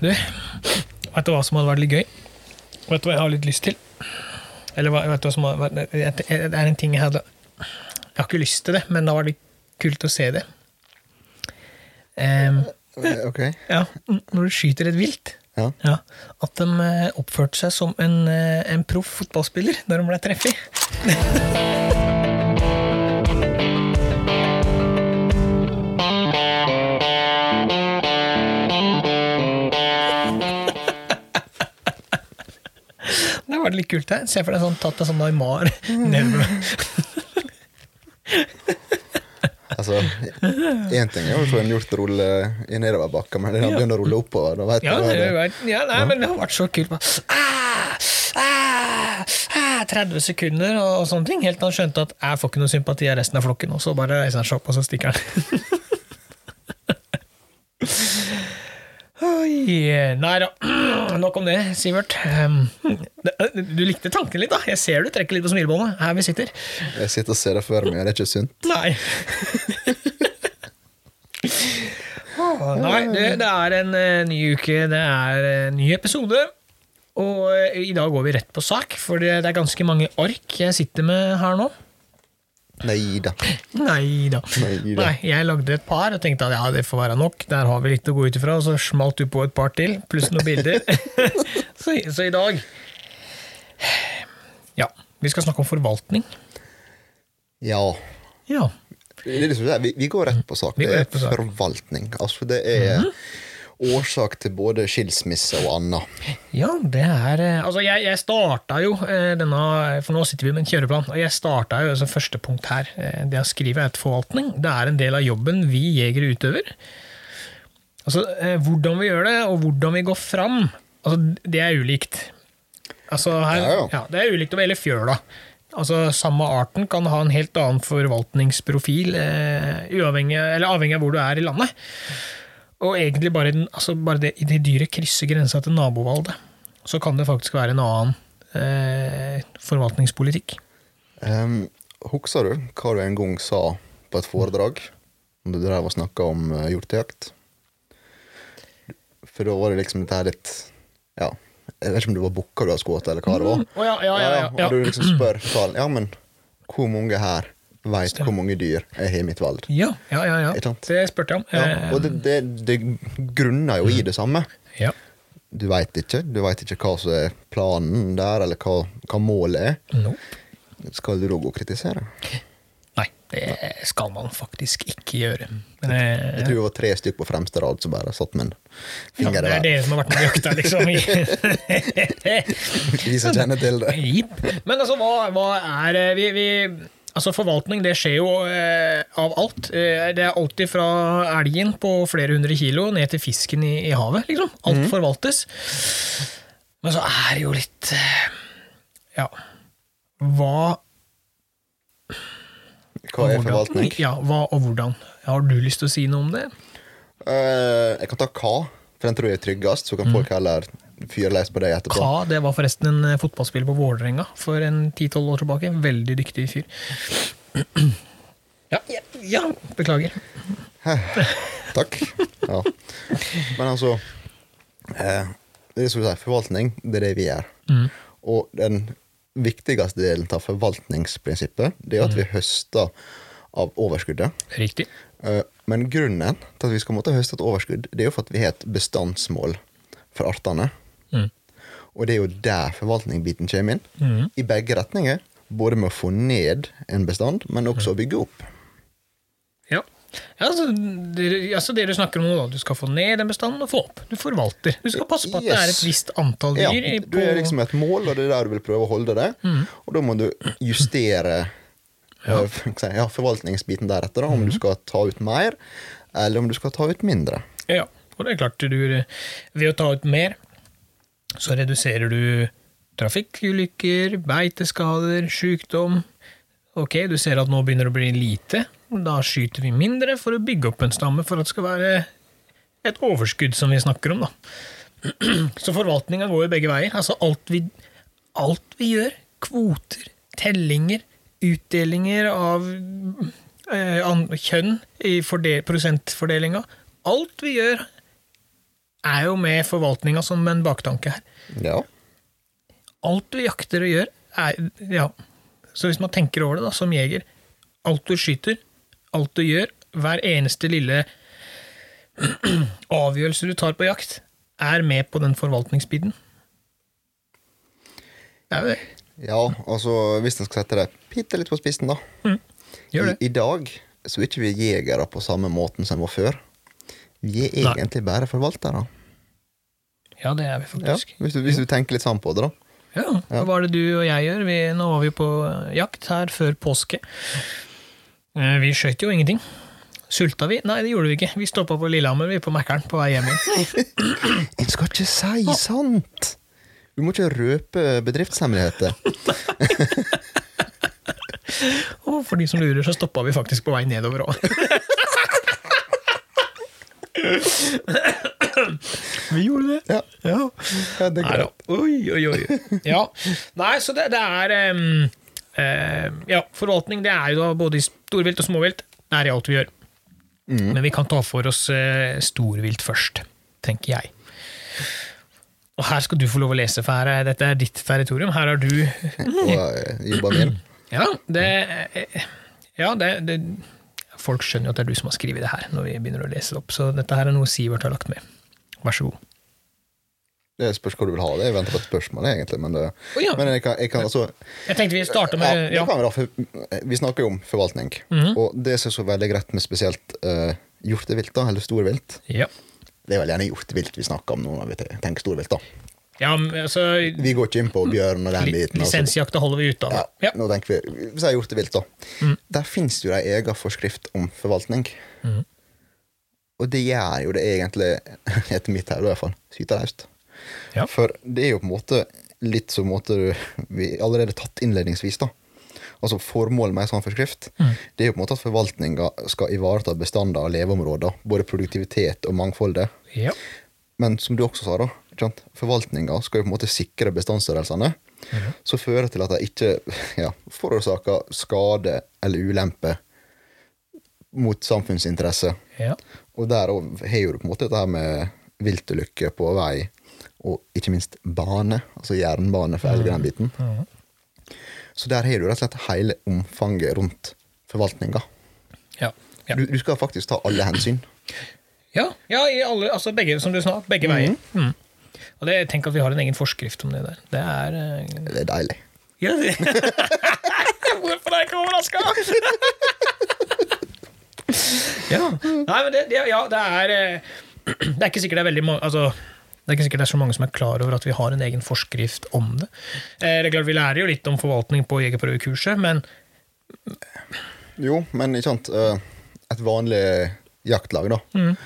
Du, vet du hva som hadde vært litt gøy? Vet du hva jeg har litt lyst til? Eller vet du hva som har vært Det er en ting jeg hadde Jeg har ikke lyst til det, men det var litt kult å se det. Um, Ok. ja, når du skyter et vilt. Ja. Ja, at de eh, oppførte seg som en, eh, en proff fotballspiller når de ble treffet. Var litt kult. her. Se for deg sånn, tatt en sånn Neymar nedover. Altså, Én ting er å få en hjort rulle i nedoverbakka, men den begynner å rulle oppover, da vet Ja, du det, det ja nei, men det har vært så kult. Ah, ah, ah, 30 sekunder og, og sånne ting. Helt til han skjønte at jeg får ikke noe sympati av resten av flokken. Og så bare reiser han seg opp, og så stikker han. Oi, nei da. Nok om det, Sivert. Um, Du likte tanken litt, da. Jeg ser du trekker litt på smilebåndet her vi sitter. Jeg sitter og ser det for meg, og det er ikke sunt. Nei. Nei, det, det er en eh, ny uke, det er en ny episode. Og eh, i dag går vi rett på sak, for det, det er ganske mange ark jeg sitter med her nå. Nei da. Nei da. Nei, jeg lagde et par og tenkte at ja, det får være nok. Der har vi litt å gå ut ifra. Og så smalt du på et par til, pluss noen bilder. så, så i dag Ja, vi skal snakke om forvaltning. Ja. Ja. Det er liksom det, vi, vi går rett på sak. Det er forvaltning. Altså, det er årsak til både skilsmisse og annet. Ja, det er eh, Altså, jeg, jeg starta jo eh, denne For nå sitter vi med en kjøreplan, og jeg starta jo som første punkt her. eh, Det å skrive er et forvaltning. Det er en del av jobben vi jegere utøver. Altså, hvordan vi gjør det, og hvordan vi går fram, altså, det er ulikt. Altså, her, Ja, ja. ja, det er ulikt over hele fjøla. Altså, Samme arten kan ha en helt annen forvaltningsprofil, eh, uavhengig, eller avhengig av hvor du er i landet. Og egentlig bare, den, altså bare det, det dyret krysser grensa til nabovalget, så kan det faktisk være en annen eh, forvaltningspolitikk. Um, Husker du hva du en gang sa på et foredrag når du drev og snakka om uh, hjortejakt? For da var det liksom dette her litt Ja, jeg vet ikke om det var bukker du hadde skutt, eller hva det var. Å ja, ja, ja, ja, ja. Og du liksom spør salen ja, men hvor mange her veit hvor mange dyr jeg har i mitt valg? Ja, ja, ja, ja. Det spurte jeg om. Ja, Eh, og det, det, det grunner jo i det samme. ja. Du veit ikke. Du veit ikke hva som er planen der, eller hva, hva målet er. Nope. Skal du da gå og kritisere? Nei, det skal man faktisk ikke gjøre. Men, jeg, Jeg tror det var tre stykker på fremste rad som bare satt med en finger ja, det er det som har vært med jakta, liksom. Vi som kjenner til det. Men altså, hva, hva er eh, vi, vi, Altså, Forvaltning det skjer jo eh, av alt. Eh, det er alltid fra elgen på flere hundre kilo ned til fisken i, i havet. liksom. Alt forvaltes. Men så er det jo litt eh, Ja. Hva Hva er hvordan- forvaltning? Ja, hva og hvordan? Har du lyst til å si noe om det? Uh, jeg kan ta hva, for den tror jeg er tryggest. Så kan folk heller løs på det etterpå. Ka, det var forresten en eh, fotballspiller på Vålerenga for en 10-12 år tilbake. Veldig dyktig fyr. Ja, ja, ja beklager. Takk. Ja. Men altså eh, Det er som du sier, forvaltning, det er det vi gjør. Mm. Og den viktigste delen av forvaltningsprinsippet, det er at vi høster av overskuddet. Riktig. Eh, Men grunnen til at vi skal måtte høste et overskudd, det er jo for at vi har et bestandsmål for artene. Mm. Og det er jo der forvaltningbiten kommer inn. Mm. I begge retninger. Både med å få ned en bestand, men også å bygge opp. Ja. Ja, altså, det, altså det du snakker om nå. Du skal få ned en bestand og få opp. Du forvalter. Du skal passe på at det er et visst antall dyr. Ja, du er liksom et mål, og det er der du vil prøve å holde det. Mm. Og da må du justere ja. ja, forvaltningsbiten deretter, da, Mm. om du skal ta ut mer, eller om du skal ta ut mindre. Ja, og det er klart du Ved å ta ut mer, så reduserer du trafikkulykker, beiteskader, sykdom. Ok, du ser at nå begynner det å bli lite. Da skyter vi mindre for å bygge opp en stamme for at det skal være et overskudd som vi snakker om, da. Så forvaltninga går jo begge veier. Altså alt vi, alt vi gjør, kvoter, tellinger, utdelinger av eh, kjønn i fordel, prosentfordelinga Alt vi gjør, er jo med forvaltninga som en baktanke her. Ja. Alt du jakter og gjør, er Ja. Så hvis man tenker over det, da, som jeger Alt du skyter, alt du gjør, hver eneste lille avgjørelse du tar på jakt, er med på den forvaltningsbiten. Det er jo det. ja, altså hvis en skal sette det bitte litt på spissen, da. Gjør det. I, I dag så er ikke vi jegere på samme måten som vi var før. Vi er egentlig Nei. bare forvaltere. Ja, det er vi Ja, faktisk. hvis, du, hvis du tenker litt sånn på det, da. Ja, Hva var det du og jeg gjør? Vi, nå var vi på jakt her før påske. Eh, Vi skjøt jo ingenting. Sulta vi? Nei, det gjorde vi ikke. Vi stoppa på Lillehammer, vi, på Mækkern, på vei hjem igjen. En skal ikke si sant! Du må ikke røpe bedriftshemmeligheter. Og for de som lurer, så stoppa vi faktisk på vei nedover òg. vi gjorde det. Ja, Ja. ja det er Nei da. greit. Oi, oi, oi. Ja. Nei, så det, det er um, uh, Ja, forvaltning det er jo da både i storvilt og småvilt. Det er i alt vi gjør. Men vi kan ta for oss uh, storvilt først, tenker jeg. Og her skal du få lov å lese, for her er, dette er ditt territorium. Her har du eh, jobba min. Ja, det, ja det, det Folk skjønner jo at det er du som har skrevet det her, når vi begynner å lese det opp. Så dette her er noe Sivert har lagt med. Vær så god. Det spørs hvor du vil ha. det Jeg venter på et spørsmål, egentlig. Men, det, oh, ja. men jeg kan, jeg kan altså Jeg tenkte vi starter med ja, ja. vi, vi snakker jo om forvaltning. Mhm. Og det som er så veldig greit med spesielt uh, hjortevilt, da, eller storvilt Ja. Det er vel gjerne hjortevilt vi snakker om nå når vi tenker storvilt. da ja, men altså Vi går ikke inn på bjørn og den biten. altså. Lisensjakta holder vi ute av. Ja, nå tenker vi, Vi sier hjortevilt, da. Mm. Der fins jo ei egen forskrift om forvaltning. Mm. Og det gjør jo det egentlig, etter mitt hode i hvert fall, syteraust. Ja. For det er jo på en måte litt som måte vi allerede tatt innledningsvis, da. Altså Formålet med en sånn forskrift Mm. Det er jo på en måte at forvaltninga skal ivareta bestander og leveområder. Både produktivitet og mangfoldet. Ja. Men som du også sa, da? Forvaltninga skal jo på en måte sikre bestandsstørrelsene. Som fører til at de ikke ja, forårsaker skade eller ulempe mot samfunnsinteresse. ja. Og der òg har du på en måte dette her med viltulykker på vei, og ikke minst bane, altså jernbane for hele den biten. Så der har du rett og slett hele omfanget rundt forvaltninga. Ja. Ja. Du, du skal faktisk ta alle hensyn. ja, ja i alle, altså begge, som du sa, begge veier. Mm. Og det, tenk at vi har en egen forskrift om det der. Det er uh, Det er deilig. ja, det. Hvorfor er jeg ikke overraska? ja. Nei, men det, ja, det er eh, Det er ikke sikkert det er veldig mange altså, det er ikke sikkert det er så mange som er klar over at vi har en egen forskrift om det. Eh, det er klart Vi lærer jo litt om forvaltning på jegerprøvekurset, men Jo, men ikke sant eh, Et vanlig jaktlag, da. Mm.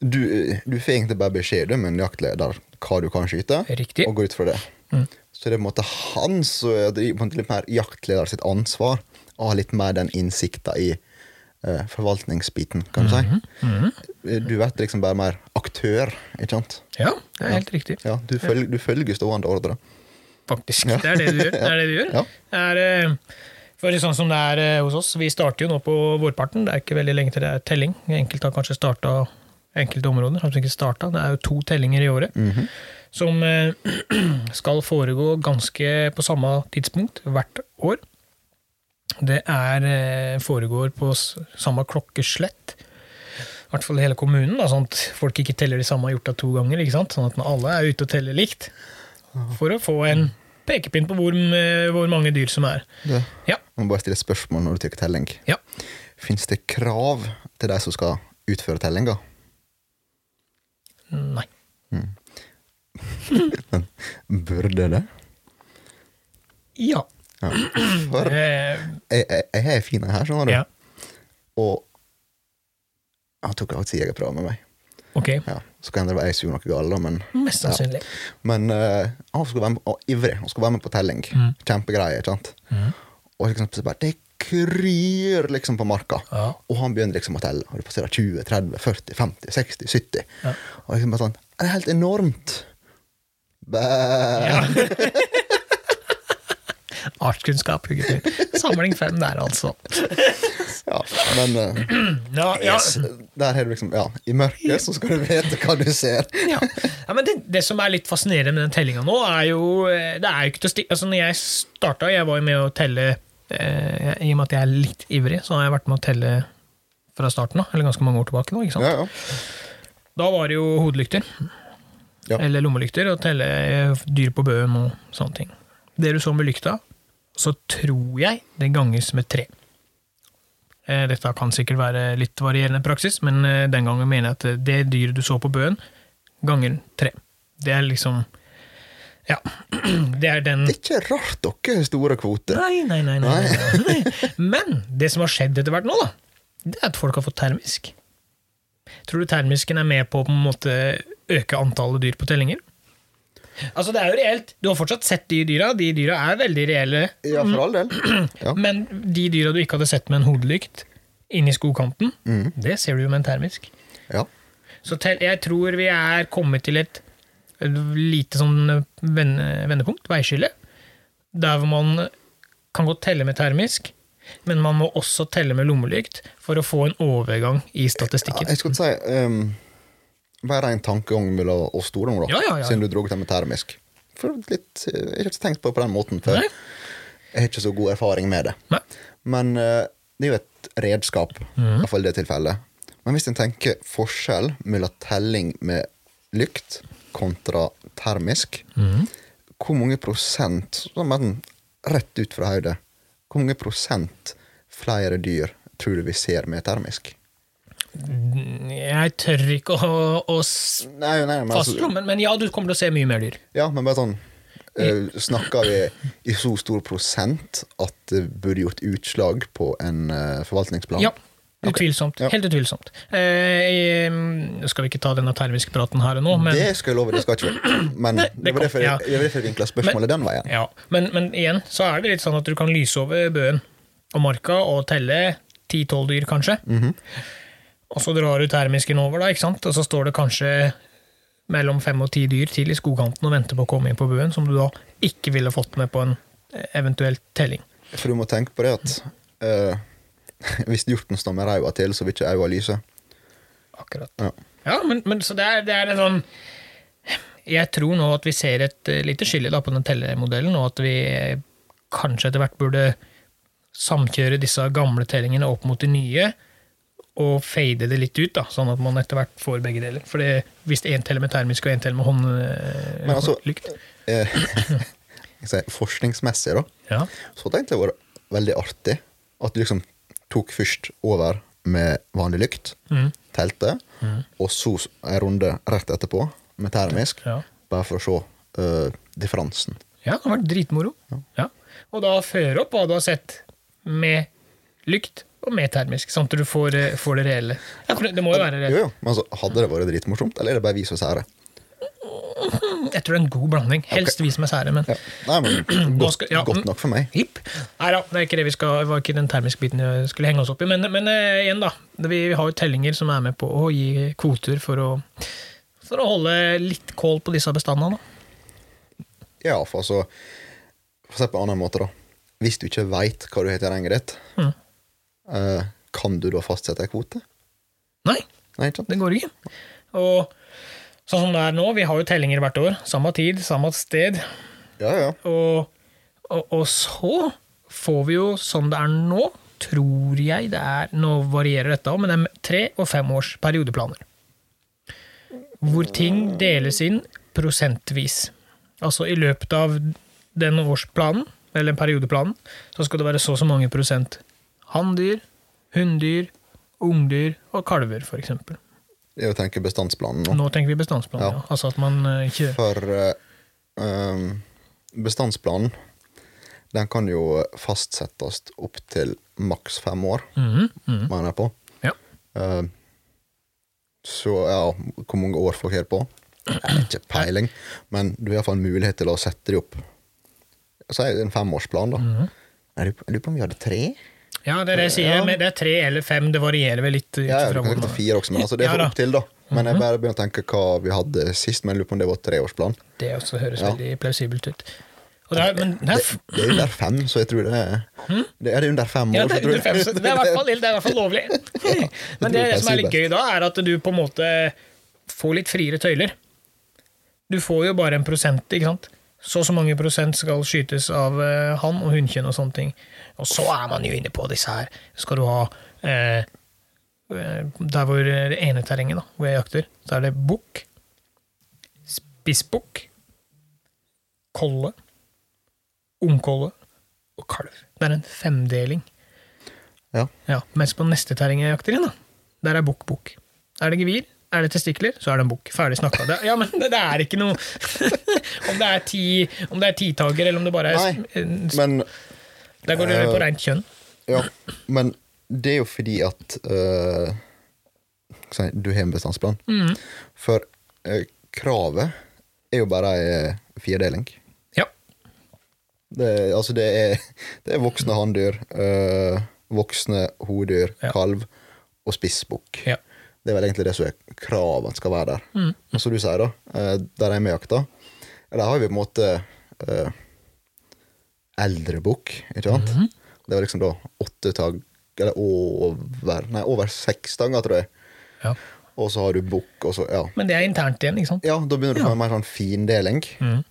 Du, du får egentlig bare beskjed om en jaktleder hva du kan skyte, Riktig. og gå ut fra det. Mm. Så det er på en måte hans litt mer jaktleder sitt ansvar å ha litt mer den innsikta i uh, forvaltningsbiten, kan du si. Du vet liksom bare mer aktør, ikke sant? ja, det er helt riktig. Ja, du, følger, du følger stående ordre. Faktisk. Det er det du gjør. Det er det du gjør. Ja. Det er, eh, for sånn som det er hos oss, vi starter jo nå på vårparten. Det er ikke veldig lenge til det er telling. Enkelte har kanskje starta enkelte områder. som ikke startet. Det er jo to tellinger i året. Som eh, skal foregå ganske på samme tidspunkt hvert år. Det er, eh, foregår på samme klokkeslett. I hvert fall i hele kommunen, da, sånn at folk ikke teller de samme hjorta to ganger. ikke sant? Sånn at alle er ute og teller likt. For å få en pekepinn på hvor, eh, hvor mange dyr som er. Det. Ja. Må bare stille spørsmål når du tar telling. ja. Fins det krav til de som skal utføre tellinga? Nei. Men burde det? Ja. Ja. For Eh, jeg, har ei fin her, skjønner du. ja. Og han tok faktisk jegerprøve med meg. Ok. Ja. Så kan det være jeg som gjorde noe galt, men, Mest sannsynlig. men uh, han skulle være med, og ivrig. Han skulle være med på telling. Mm. Kjempegreie. ikke sant? Og liksom, så bare, det kryr liksom på marka. Ja. Og han begynner liksom å telle. Og det passerer 20, 30, 40, 50, 60, 70. Ja. Og liksom bare sånn Det er helt enormt. Bæ. Artskunnskap. Samling fem der, altså. Ja, men eh, Ja, ja. yes, der har du liksom Ja, i mørket så skal du vite hva du ser. ja. ja men det, det som er litt fascinerende med den tellinga nå, er jo eh, Det er jo ikke til å sti... Altså, når jeg starta, jeg var jo med å telle eh, I og med at jeg er litt ivrig, så har jeg vært med å telle fra starten av, eller ganske mange år tilbake nå. ikke sant? Ja, ja. Da var det jo hodelykter, Ja. eller lommelykter, og telle eh, dyr på bøen og sånne ting. Det du så med lykta, så tror jeg det ganges med tre. Eh, Dette kan sikkert være litt varierende praksis, men eh, den gangen mener jeg at det dyret du så på bøen, ganger tre. Det er liksom Ja. Det er den Det er ikke rart dere har store kvoter. Nei, nei, nei. nei, nei, nei. Men det som har skjedd etter hvert nå, da, det er at folk har fått termisk. Tror du termisken er med på å på en måte øke antallet dyr på tellinger? Altså, det er jo reelt. Du har fortsatt sett de dyra. De dyra er veldig reelle. Ja, for all del. Ja. Men de dyra du ikke hadde sett med en hodelykt inni skogkanten, det ser du jo med en termisk. ja. Så jeg tror vi er kommet til et lite sånn vendepunkt, veiskille, der man kan godt telle med termisk, men man må også telle med lommelykt for å få en overgang i ja statistikken. jeg skulle si um, Bare en tankegang mellom oss nå, da. Ja, ja, ja. Siden du dro det med termisk. For litt, Jeg har ikke tenkt på det på den måten før. Jeg har ikke så god erfaring med det. Nei. Men uh, det er jo et redskap, mm. i hvert fall i det tilfellet. Men hvis en tenker forskjell mellom telling med lykt kontra termisk, Mhm. hvor mange prosent, sånn rett ut fra høyde, hvor mange prosent flere dyr tror du vi ser med termisk? Jeg tør ikke å, å Nei, nei, men, fastslå, altså, men, men ja, du kommer til å se mye mer dyr. ja, men bare sånn uh, Snakker vi i så stor prosent at det burde gjort utslag på en uh, forvaltningsplan? Ja, utvilsomt. Ja. Helt utvilsomt. Eh, skal vi ikke ta denne termiske praten her og nå, men Det skal jeg love, det skal ikke vi. Men Nei, det det var derfor ja. jeg, derfor jeg vinkla spørsmålet den veien. Ja, men, men igjen så er det litt sånn at du kan lyse over bøen og marka og telle 10-12 dyr, kanskje. Mhm. Og så drar du termisken over, da, ikke sant? og så står det kanskje mellom fem og ti dyr til i skogkanten og venter på å komme inn på buen, som du da ikke ville fått med på en eh, eventuell telling. For du må tenke på det at eh, hvis hjorten stammer ræva til, så vil ikke øynene lyse. Akkurat. Ja. Ja, men, men så det er, det er en sånn Jeg tror nå at vi ser et eh, lite skille da, på den tellemodellen, og at vi kanskje etter hvert burde samkjøre disse gamle tellingene opp mot de nye, og fade det litt ut, da, sånn at man etter hvert får begge deler. For det, hvis én teller med termisk og én teller med eh, Men altså- Eh, sier, forskningsmessig, da, ja. så tenkte jeg det var veldig artig at du liksom tok først over med vanlig lykt, Mm. telte, og så en runde rett etterpå med termisk, Ja. bare for å se uh, differansen. ja, det har vært dritmoro. Ja. Og da føre opp hva du har sett med lykt og mer termisk, sånn at du får, eh, får det reelle. Ja, for det, det må jo være Jo, reelt. jo, men altså, Hadde det vært dritmorsomt, eller er det bare vi som er sære? Jeg tror det er en god blanding. Helst vi som er sære, men Ja. Nei, men godt, skal- ja, godt mm. nok for meg. hipp. Nei da, det det vi var ikke den termiske biten jeg skulle henge oss opp i. Men, men uh, igjen, da. Vi, vi har jo tellinger som er med på å gi kvoter for å, for å holde litt kål på disse bestandene. da. Ja, for altså For å si på en annen måte, da. Hvis du ikke veit hva du har i terrenget ditt, Mm. Eh, kan du da fastsette en kvote? Nei, Nei, det går ikke. Og sånn som det er nå, vi har jo tellinger hvert år. Samme tid, samme sted. Ja, ja. Og, og, og så får vi jo, sånn det er nå, tror jeg det er Nå varierer dette, men det er tre- og femårs periodeplaner. Hvor ting deles inn prosentvis. Altså i løpet av den årsplanen, eller periodeplanen, så skal det være så og så mange prosent hanndyr, hunndyr, ungdyr og kalver, f.eks. Jeg tenker bestandsplanen nå. Nå tenker vi bestandsplanen, ja. Ja. Altså at man eh, ikke For um, bestandsplanen den kan jo fastsettes opp til maks fem år, Mhm, mhm. mener jeg på. Ja. Uh, så ja, hvor mange år folk har på? Ikke peiling, men du har iallfall mulighet til å sette de opp. Så er det en femårsplan, da. Mm -hmm. jeg lurer på om vi hadde tre? Ja, det er det jeg sier. Men Det er tre eller fem, det varierer vel litt. Ja, du kan ta fire også, men altså, det er for opp til, da. Men jeg bare begynner å tenke hva vi hadde sist, men lurer på om det var treårsplan. Det også høres Ja. veldig plausibelt ut. Og det er, men det Det er under fem, så jeg tror det er Det er under fem år, ja, det er under fem, så det er fall, det er i hvert fall lovlig. Men det som er litt gøy da, er at du på en måte får litt friere tøyler. Du får jo bare en prosent, ikke sant? Så og så mange prosent skal skytes av han og hunnkjønn og sånne ting. Og så er man jo inne på disse her. Skal du ha eh, eh, Der hvor det ene terrenget, da, hvor jeg jakter, så er det bukk, spissbukk, kolle, ungkolle og kalv. Det er en femdeling. Ja. Ja, Mens på neste terreng jeg jakter inn, da, der er bukk-bukk. Er det gevir, er det testikler, så er det en bukk. Ferdig snakka. Det, ja, men det, det er ikke noe Om det er ti Om det er titager, eller om det bare er Nei, Men Der går du eh, på rent kjønn. Ja, men det er jo fordi at øh, si, du har en bestandsplan. Mm. For uh, kravet er jo bare ei øh, firedeling. Ja. Det, altså det er, det er voksne hanndyr, øh, voksne hodyr, Ja. kalv og spissbukk. ja. Det er vel egentlig det som er kravet skal være der. Mm. Og som du sier, da, eh, der jeg er med jakta, der har vi på en måte eh, eldre bukk, ikke sant? Mhm. Det var liksom da åtte tagg, eller over, nei, over seks tagger, tror jeg. ja. Og så har du bukk, og så, ja. Men det er internt igjen, ikke sant? Ja, da begynner du å få en mer sånn findeling. Mm.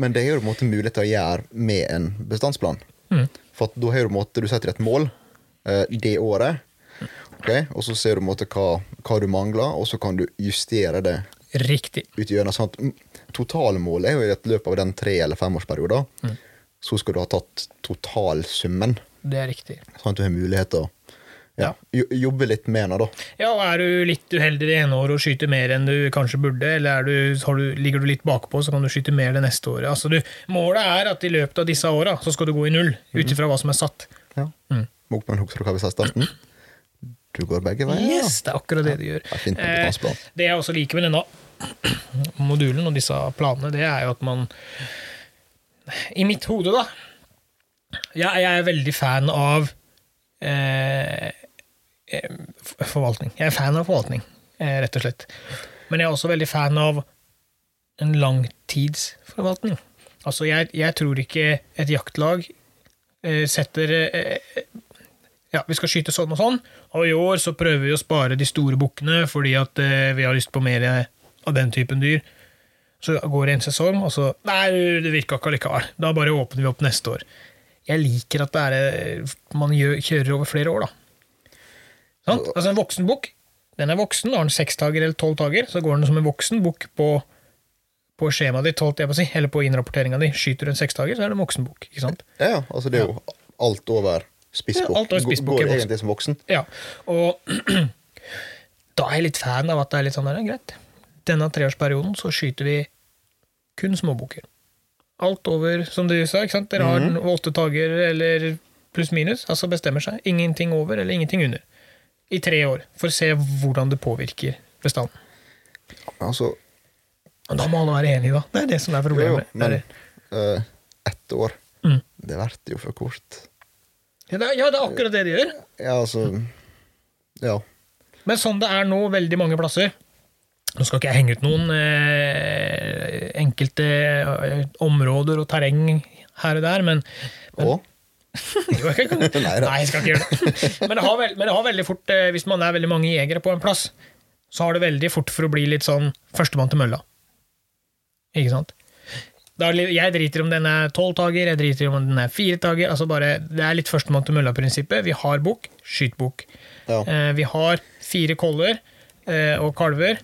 Men det er jo på en måte til å gjøre med en bestandsplan. Mm. For da har du på en måte, du setter et mål eh, det året, okay? og så ser du på en måte hva, hva du mangler, og så kan du justere det Riktig. Utgjørende. Sånn at mm, totalmålet er jo i et løp av den tre- eller femårsperioden, Mm. Så skal du ha tatt totalsummen, Det er riktig. sånn at du har mulighet til å ja, jobbe litt med den, da. Ja, og Er du litt uheldig det ene året og skyter mer enn du kanskje burde, eller er du, har du, ligger du litt bakpå, så kan du skyte mer det neste året. Altså du, målet er at i løpet av disse åra så skal du gå i null, ut ifra hva som er satt. Ja. Mm. Mokman, husker du hva vi sa i starten? Du går begge veier. Yes, det er akkurat det du gjør. Det er Eh, det jeg også liker med denne modulen og disse planene, det er jo at man I mitt hode, da Jeg, jeg er veldig fan av eh, eh, forvaltning. Jeg er fan av forvaltning, eh, rett og slett. Men jeg er også veldig fan av en langtidsforvaltning. Altså, jeg, jeg tror ikke et jaktlag eh, setter eh, ja, vi skal skyte sånn og sånn, og i år så prøver vi å spare de store bukkene fordi at eh, vi har lyst på mer av den typen dyr. Så går det en sesong, og så Nei, det virka ikke allikevel. Da bare åpner vi opp neste år. Jeg liker at det er, eh, man gjør, kjører over flere år, da. Sant? Altså En voksen bukk, den er voksen, har den seks dager eller tolv dager, så går den som en voksen bukk på, på skjemaet ditt, holdt jeg på å si, eller på innrapporteringa di. Skyter du en seks dager, så er det en voksen bukk. Ikke sant? Ja, altså det er jo alt over spissbukk. Ja, alt over spissbukk Går er egentlig som voksen. Ja, og da er jeg litt fan av at det er litt sånn der, greit. Denne treårsperioden så skyter vi kun småbukker. Alt over, som du sa, ikke sant? Dere har Mhm. åtte dager eller pluss minus, altså bestemmer seg. Ingenting over eller ingenting under. I tre år, for å se hvordan det påvirker bestanden. Altså, Og da må alle være enige, da. Det er det som er jo, jo, problemet. men eh, ett år, Mm. det blir jo for kort. ja, det er, ja, det er akkurat det de gjør. Ja, altså Ja. Men sånn det er nå veldig mange plasser Nå skal ikke jeg henge ut noen eh, enkelte eh, områder og terreng her og der, men Og Jo, jeg kan, Nei jeg skal ikke gjøre det. Men det har, veld, men det har veldig fort, eh, hvis man er veldig mange jegere på en plass, så har det veldig fort for å bli litt sånn førstemann til mølla. Ikke sant? Da, jeg driter om den er tolv tager, jeg driter om den er fire tager. Altså bare, det er litt førstemann til mølla-prinsippet. Vi har bukk, skyt bukk. Ja. Eh, vi har fire koller eh, og kalver.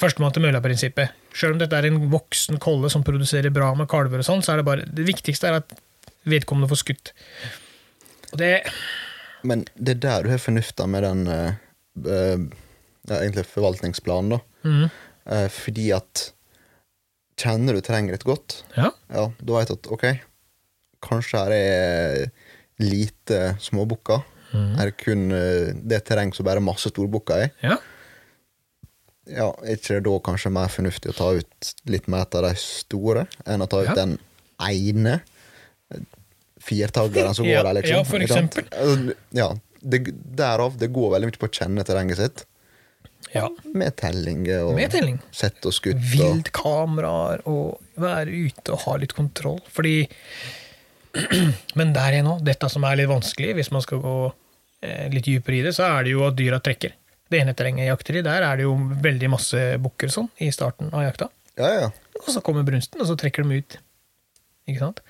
Førstemann til mølla-prinsippet. Selv om dette er en voksen kolle som produserer bra med kalver, og sånn, så er det bare det viktigste er at vedkommende får skutt. Og det, Men det er der du har fornufta med den uh, uh, egentlig forvaltningsplanen, da. Mm. Uh, fordi at kjenner du terrenget ditt godt, ja, ja, du at ok, kanskje her er lite småbukker. Mm. Her er kun eh, det terreng som bare masse storbukker i. ja. Ja, er ikke det da kanskje mer fornuftig å ta ut litt mer av de store, enn å ta ut Ja. den ene firtaggeren som går der, liksom? ja, for eksempel. Altså, Ja, det, derav, det går veldig mye på å kjenne terrenget sitt. Ja. Med telling og Med telling. sett og skutt. og- Vilt og være ute og ha litt kontroll. Fordi Men der igjen òg, dette som er litt vanskelig, hvis man skal gå eh, litt dypere i det, så er det jo at dyra trekker. Det ene terrenget jeg jakter i, der er det jo veldig masse bukker sånn i starten av jakta. Ja, ja. Og så kommer brunsten, og så trekker de ut. Ikke sant?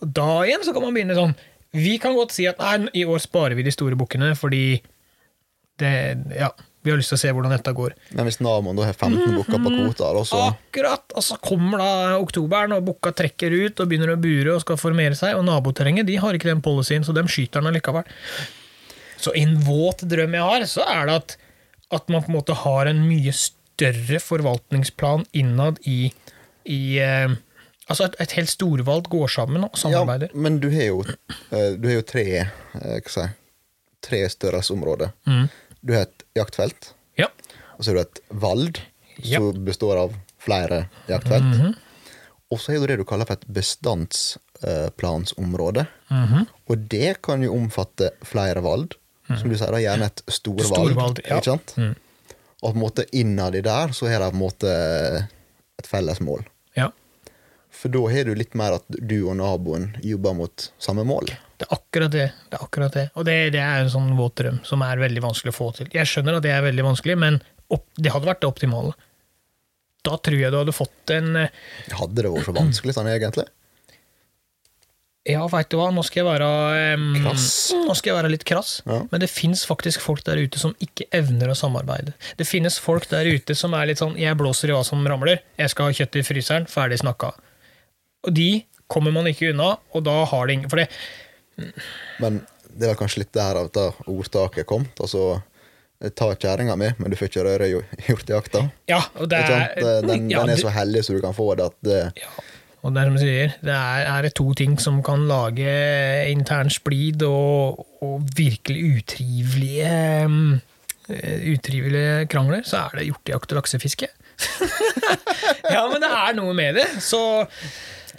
Og da igjen så kan man begynne sånn Vi kan godt si at nei, i år sparer vi de store bukkene fordi det, ja, vi har lyst til å se hvordan dette går. Men hvis naboen har 15 bukker på kvota, da, så Akkurat! Og så kommer da oktoberen, og bukka trekker ut og begynner å bure og skal formere seg, og naboterrenget de har ikke den policyen, så de skyter den allikevel. Så i en våt drøm jeg har, så er det at, at man på en måte har en mye større forvaltningsplan innad i, i eh, Altså et, et helt storvalg går sammen og samarbeider. Ja, men du har jo, eh, du har jo tre eh, hva si, tre størrelsesområder. Mm. Du har et jaktfelt, Ja. og så har du et vald, Ja. som består av flere jaktfelt. Mhm. Og så har du det du kaller for et bestandsplansområde. Mhm. Og det kan jo omfatte flere vald. Som du sier, da, gjerne et storvald. Storvald, ja. Ikke sant? Mm. Og på en måte innad i der så har de på en måte et felles mål. ja. For da har du litt mer at du og naboen jobber mot samme mål. Det er akkurat det. det, er akkurat det. Og det, det er en sånn våt drøm som er veldig vanskelig å få til. Jeg skjønner at det er veldig vanskelig, men opp, det hadde vært det optimale. Da tror jeg du hadde fått en eh, Hadde det vært så vanskelig sånn egentlig? Ja, veit du hva, nå skal jeg være um, Nå skal jeg være litt krass, Ja. men det fins faktisk folk der ute som ikke evner å samarbeide. Det finnes folk der ute som er litt sånn 'jeg blåser i hva som ramler', 'jeg skal ha kjøtt i fryseren', ferdig snakka. Og de kommer man ikke unna, og da har det ingen For det, Men det er kanskje litt der at ordtaket kom. Altså ta kjerringa mi, men du får ikke røre hjor- hjortejakta. ja, og det er Den, ja, den er så heldig så du kan få det at det, Ja, og det er som du sier, det er, er to ting som kan lage intern splid og, og virkelig utrivelige mm, eh, utrivelige krangler, så er det hjortejakt og laksefiske. ja, men det er noe med det. Så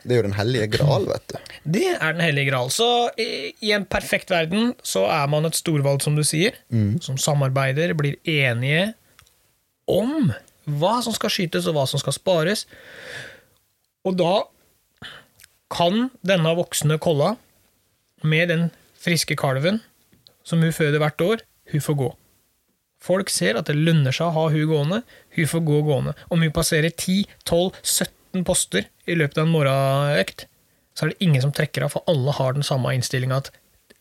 det er jo den hellige gral, vet du. det er den hellige gral. Så i, i en perfekt verden så er man et storvalg, som du sier, som samarbeider, blir enige om hva som skal skytes og hva som skal spares. Og da kan denne voksne kolla, med den friske kalven som hun føder hvert år, hun får gå. Folk ser at det lønner seg å ha hun gående, hun får gå gående. Om hun passerer 10-12-17 poster i løpet av en morgenøkt, så er det ingen som trekker av, for alle har den samme innstillinga at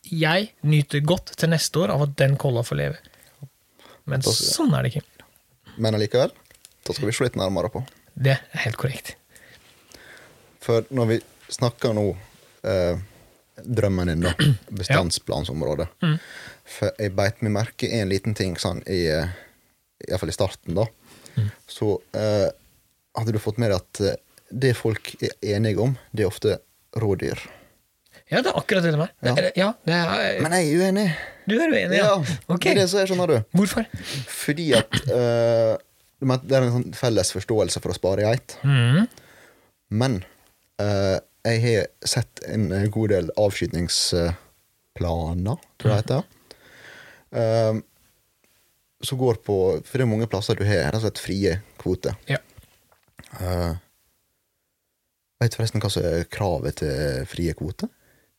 jeg nyter godt til neste år av at den kolla får leve. Men sånn er det ikke. Men allikevel, da skal vi slå litt nærmere på. Det er helt korrekt. For når vi snakker nå eh, drømmen din, da, bestandsplansområdet For jeg beit meg merke i en liten ting sånn i eh, Iallfall i starten, da. Så eh, hadde du fått med deg at eh, det folk er enige om, det er ofte rådyr. Ja, det er akkurat det det er. Ja. Det er- Ja, det er Men jeg er uenig. Du er uenig, ja? Ok. Det er det som er, skjønner du. Hvorfor? Fordi at uh, Det er en sånn felles forståelse for å spare geit. Mm. Men eh, jeg har sett en god del avskytningsplaner, tror jeg det heter. Eh, som går på For det er mange plasser du har rett og slett frie kvoter. Ja. Uh, vet du forresten hva som er kravet til frie kvoter?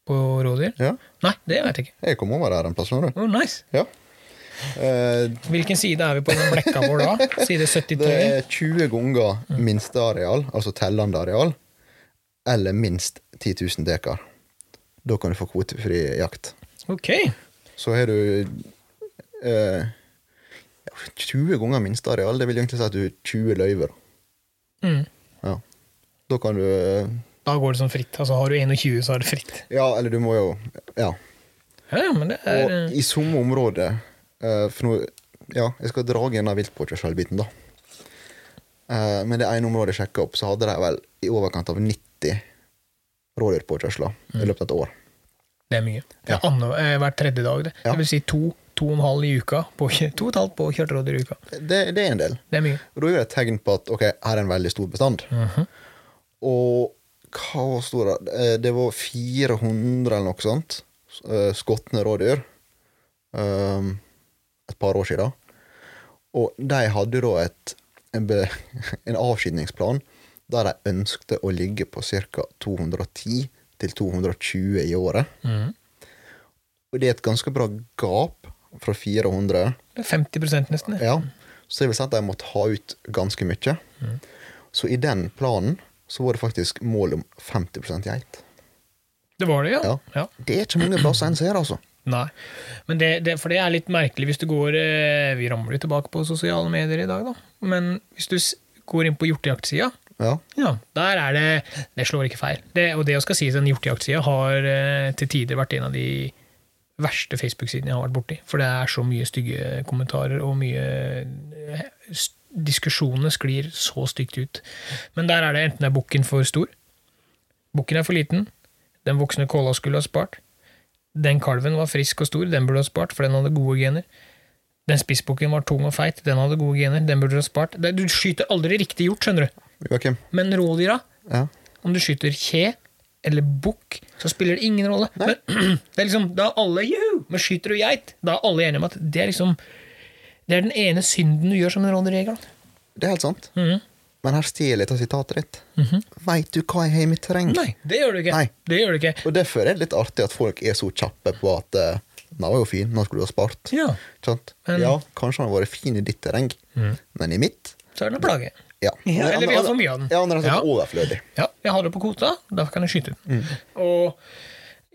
På rådyr? Ja. Nei, det vet jeg ikke. Jeg kom over her en plass, nå, du. Oh, nice. Ja. Uh, Hvilken side er vi på den blekka vår da? Side 73? det er 20 ganger minsteareal, altså tellende areal, eller minst 10 000 dekar. Da kan du få kvotefri jakt. Ok. Så har du eh, 20 ganger minsteareal. Det vil egentlig si at du har 20 løyver. Mm. Ja. Da kan du eh, Da går det sånn fritt. Altså Har du 21, så er det fritt. Ja, eller du må jo Ja. Ja, ja, men det er Og i samme område eh, For nå Ja, jeg skal dra igjen av viltpåkjørselbiten, da. Eh, men det ene området jeg sjekka opp, så hadde de vel i overkant av 90 rådyrpåkjørsler i løpet av et år. Det er mye. Det er andre, eh, hver tredje dag. Det, Ja. det vil si to, to og en halv i uka. På, to og et halvt på kjørt rådyr i uka. Det, det er en del. Det er mye. Og da er det et tegn på at ok, her er en veldig stor bestand. Og hva var stor det? Eh, var 400 eller noe sånt eh, skotne rådyr um, et par år siden. Og de hadde da et, en, be, en avskydningsplan der de ønskte å ligge på ca. 210 til 220 i året. Mm. Og det er et ganske bra gap fra 400. Det er 50 nesten. det. Ja, så det vil si at de måtte ha ut ganske mye. Så i den planen så var det faktisk mål om 50% geit. Det var det, ja. Ja. ja. Det er ikke mange plasser en ser, altså. Nei. Men det, det, for det er litt merkelig hvis du går eh, Vi ramler tilbake på sosiale medier i dag, da. Men hvis du går inn på hjortejaktsida, Ja. ja, der er det Det slår ikke feil. Det, og det skal sies, den hjortejaktsida har eh, til tider vært en av de verste Facebook-sidene jeg har vært borti. For det er så mye stygge kommentarer, og mye eh, Diskusjonene sklir så stygt ut. Men der er det enten er bukken for stor, bukken er for liten, den voksne kåla skulle ha spart, den kalven var frisk og stor, den burde ha spart, for den hadde gode gener. Den spissbukken var tung og feit, den hadde gode gener, den burde du ha spart. Du skyter aldri riktig hjort, skjønner du. Joakim? Men rådyra, Ja. om du skyter kje eller bukk, så spiller det ingen rolle. Men, det er liksom, da er alle Juhu! Men skyter du geit, da er alle enige om at det er liksom Det er den ene synden du gjør som en rådyrjeger. Det er helt sant. Mhm. Men her stjeler jeg av sitatet ditt. Veit du hva jeg har i mitt terreng? Nei, det gjør du ikke. Nei. Det gjør du ikke. Og derfor er det litt artig at folk er så kjappe på at uh, Den var jo fin, nå skulle du ha spart. Ja, Men- ja, kanskje han har vært fin i ditt terreng, men i mitt så er det en plage. Ja. Ja, eller vi har for mye av den. Ja, han er overflødig. Ja, jeg har det på kvota, derfor kan jeg skyte den. Mm. Og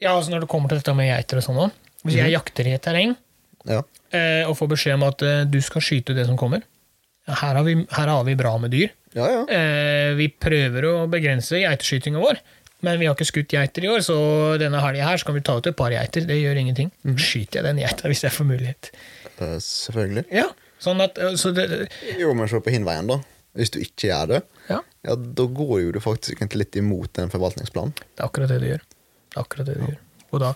ja, altså når det kommer til dette med geiter og sånn Hvis jeg jakter i et terreng Ja. eh, og får beskjed om at eh, du skal skyte det som kommer her, har vi, her har vi bra med dyr. Ja, ja. Eh, vi prøver å begrense geiteskytinga vår, men vi har ikke skutt geiter i år, så denne helga her så kan vi ta ut et par geiter. Det gjør ingenting. Mm. Skyter jeg den geita hvis jeg får mulighet. Uh, selvfølgelig. Ja, sånn at eh, så det, Jo, men se på hinveien, da. Hvis du ikke gjør det, ja, ja, da går jo du faktisk egentlig litt imot den forvaltningsplanen. det er akkurat det du gjør. Det er akkurat det du gjør. Og da,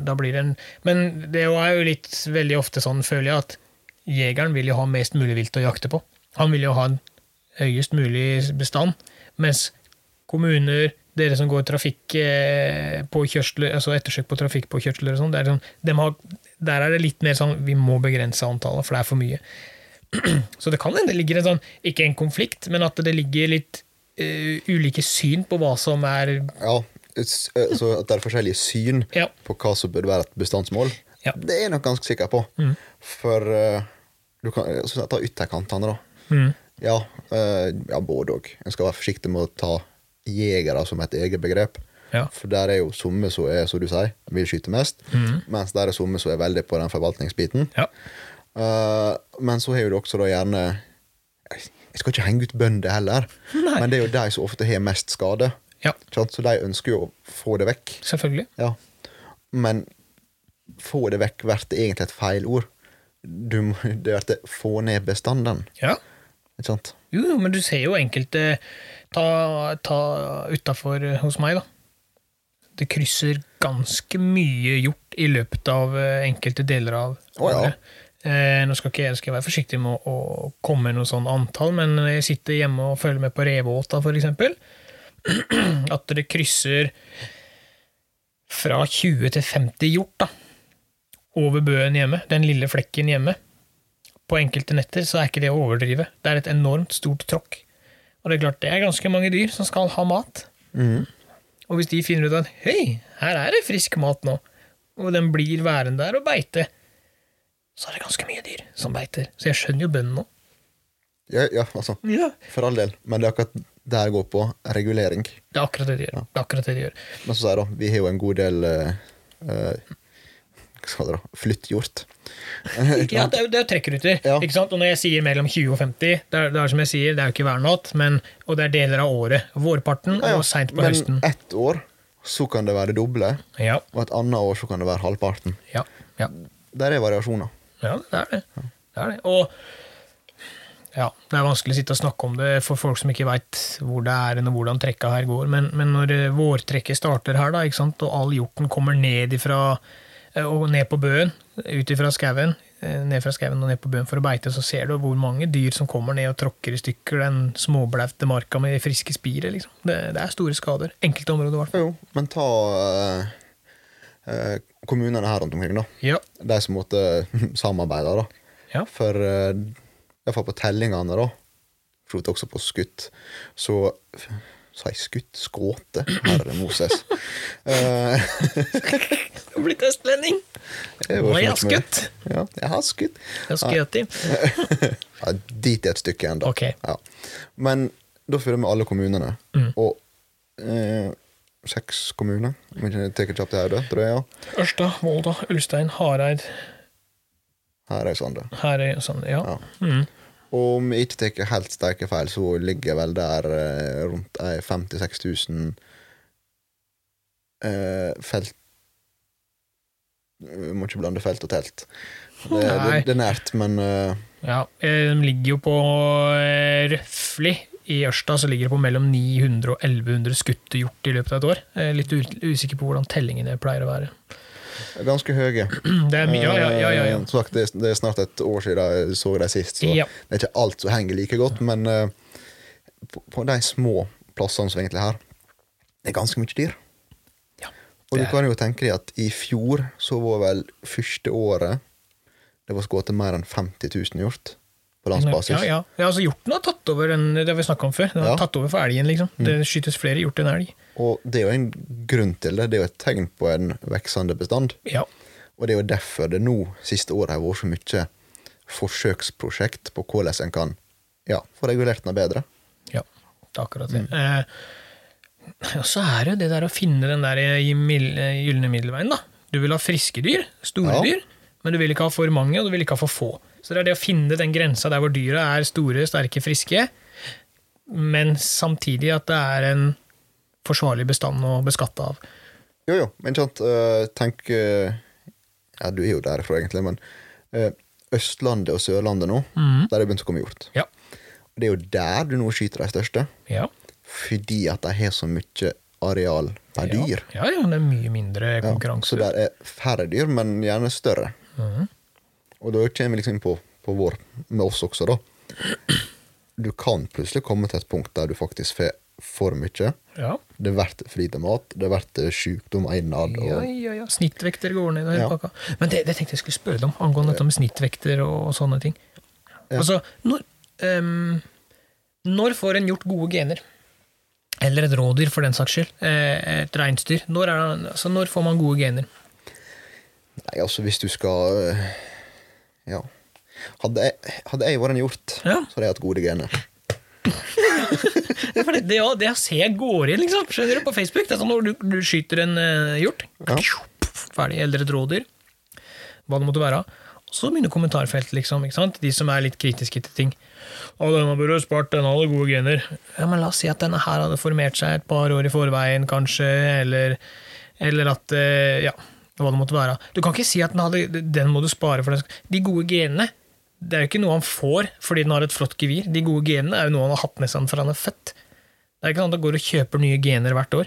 da blir det en Men det er jo litt veldig ofte sånn, føler jeg, at jegeren vil jo ha mest mulig vilt å jakte på. Han vil jo ha en høyest mulig bestand, mens kommuner, dere som går trafikk eh, på kjørsler, altså ettersøk på trafikkpåkjørsler og sånn, sånn, de har, der er det litt mer sånn vi må begrense antallet, for det er for mye. Så det kan hende det ligger en sånn, ikke en konflikt, men at det ligger litt uh, ulike syn på hva som er Ja, eh, Så at det er forskjellige syn Ja. på hva som burde være et bestandsmål, Ja. det er jeg nok ganske sikker på. Mm. For uh, du kan så ta ytterkantene, da. mm, Ja, uh, ja både òg. En skal være forsiktig med å ta jegere som et eget begrep. Ja. For der er jo somme som er, som du sier, vil skyte mest, mens der er somme som er veldig på den forvaltningsbiten. ja. Eh, men så har jo du også da gjerne Jeg skal ikke henge ut bønder heller, Nei. men det er jo de som ofte har mest skade. Ja, Så de ønsker jo å få det vekk. selvfølgelig. Ja. Men få det vekk blir egentlig et feil ord. Du det blir få ned bestanden. Ja. Ikke sant? Jo, jo, men du ser jo enkelte Ta, ta utafor hos meg, da. Det krysser ganske mye hjort i løpet av eh, enkelte deler av Å, ja. Eh, nå skal ikke jeg skal jeg være forsiktig med å, å komme med noe sånn antall, men jeg sitter hjemme og følger med på Reveåta, eksempel, at det krysser fra 20 til 50 hjort da, over bøen hjemme, den lille flekken hjemme. På enkelte netter så er ikke det å overdrive. Det er et enormt stort tråkk. Og det er klart, det er ganske mange dyr som skal ha mat. Mm. Og hvis de finner ut at hei, her er det frisk mat nå, og den blir værende der og beite, så er det ganske mye dyr som beiter. Så jeg skjønner jo bøndene nå. Ja, ja, altså. Ja. For all del. Men det er akkurat der går på regulering. Det er akkurat det de gjør. Det er akkurat det de gjør. Men så jeg da, vi har jo en god del eh, eh, Hva skal det da? Flytthjort. Ja, det er, det er trekkruter. Ja. Ikke sant? Og når jeg sier mellom 20 og 50, det er, det er som jeg sier, det er jo ikke hver natt, men, og det er deler av året. Vårparten Ja, ja. og seint på Men høsten. ett år så kan det være det doble, Ja, og et annet år så kan det være halvparten. ja, ja. Der er variasjoner. Ja, det er det. det, er det. Og ja, det er vanskelig å sitte og snakke om det for folk som ikke veit hvor det er og hvordan trekka her går, men, men når eh, vårtrekket starter her, da, og all hjorten kommer ned ifra eh, og ned på bøen, ut ifra skauen, eh, ned fra skauen og ned på bøen for å beite, så ser du hvor mange dyr som kommer ned og tråkker i stykker den småblaute marka med friske spiret. Liksom. Det, det er store skader. Enkelte områder, i hvert fall. Jo, men ta eh, kommunene her rundt omkring, da. Ja. De som måtte samarbeide, da. Ja. For eh, iallfall på tellingene, da, for så også på skutt, så Sa jeg skutt? Skåte? Herre Moses. Eh, Du har blitt østlending! Nå har jeg mye- skutt. Ja, jeg har skutt. Jeg har skutt i. Ja, dit er et stykke ennå. Ok. Ja. Men da følger vi alle kommunene. Mm. Og eh, seks kommuner, ja. Ørsta, Volda, Ulstein, Hareid, Her er Sande. Herøy Sande. Ja. Ja. Mm. Og om jeg ikke tar helt sterke feil, så ligger vel der eh, rundt eh, 56 000 eh, felt Vi må ikke blande felt og telt. Det, det, det er nært, men eh, ja. eh, De ligger jo på eh, røftlig I Ørsta så ligger det på mellom 900 og 1100 skutte hjort i løpet av et år. Litt usikker på hvordan tellingene pleier å være. ganske høye. Det er ja, ja, ja. Eh, sagt, det, er snart et år siden jeg så dem sist, så det er ikke alt som henger like godt. Men eh, på, de små plassene som egentlig er her, det er ganske mye dyr. Ja, Og du kan jo tenke deg at i fjor så var vel første året det var skutt mer enn 50 000 hjort på landsbasis. Ja, ja. ja altså Hjorten har tatt over den, det har vi snakka om før. Den har Ja. Mm. tatt over for elgen, liksom. Det skytes flere hjort enn elg. Og det er jo en grunn til det. Det er jo et tegn på en veksende bestand. Ja. Og det er jo derfor det nå siste året har vært så mye forsøksprosjekt på hvordan en kan ja, få regulert den bedre. Ja, det er akkurat Mm. det. Eh, og så er det det der å finne den der i eh, gylne middelveien, da. Du vil ha friske dyr, store Ja. dyr, men du vil ikke ha for mange, og du vil ikke ha for få. Så det er det å finne den grensa der hvor dyra er store, sterke, friske, men samtidig at det er en forsvarlig bestand å beskatte av. Jo, jo, men sant, eh, tenk eh, Ja, du er jo derfra, egentlig, men eh, Østlandet og Sørlandet nå, mm. der er det begynt å komme hjort. Ja. Og det er jo der du nå skyter de største, Ja. fordi at de har så mye areal per dyr. Ja, ja, det er mye mindre Ja, konkurranse. så der er færre dyr, men gjerne større. Mhm. Og da kommer vi liksom inn på, på vår, med oss også, da. Du kan plutselig komme til et punkt der du faktisk får for mye. Ja. Det blir for lite mat, det blir sykdom innad. Og, ja, ja. Snittvekter går ned. Ja. pakka. Men det, det tenkte jeg skulle spørre deg om, angående dette med snittvekter og, sånne ting. Ja. Altså, når, um, når får en gjort gode gener? Eller et rådyr, for den saks skyld. Eh, et reinsdyr. Når, er altså, når får man gode gener? Nei, altså, hvis du skal øh, Ja. Hadde jeg, hadde jeg vært en hjort, Ja. så hadde jeg hatt gode gener. Det, det, det ser jeg går inn liksom. Skjønner du, på Facebook. Det er sånn når du, du skyter en uh, hjort, Ja. ferdig, eller et rådyr, hva det måtte være. Og så begynner kommentarfeltet, liksom. De som er litt kritiske til ting. Å, denne burde du spart, den hadde gode gener. Ja, men la oss si at denne her hadde formert seg et par år i forveien, kanskje, eller, eller at uh, Ja, hva det måtte være. Du kan ikke si at den, hadde, den må du spare for. Den. De gode genene, det er jo ikke noe han får fordi den har et flott gevir. De gode genene er jo noe han har hatt med seg fra han er født. Det er ikke sånn at han går og kjøper nye gener hvert år.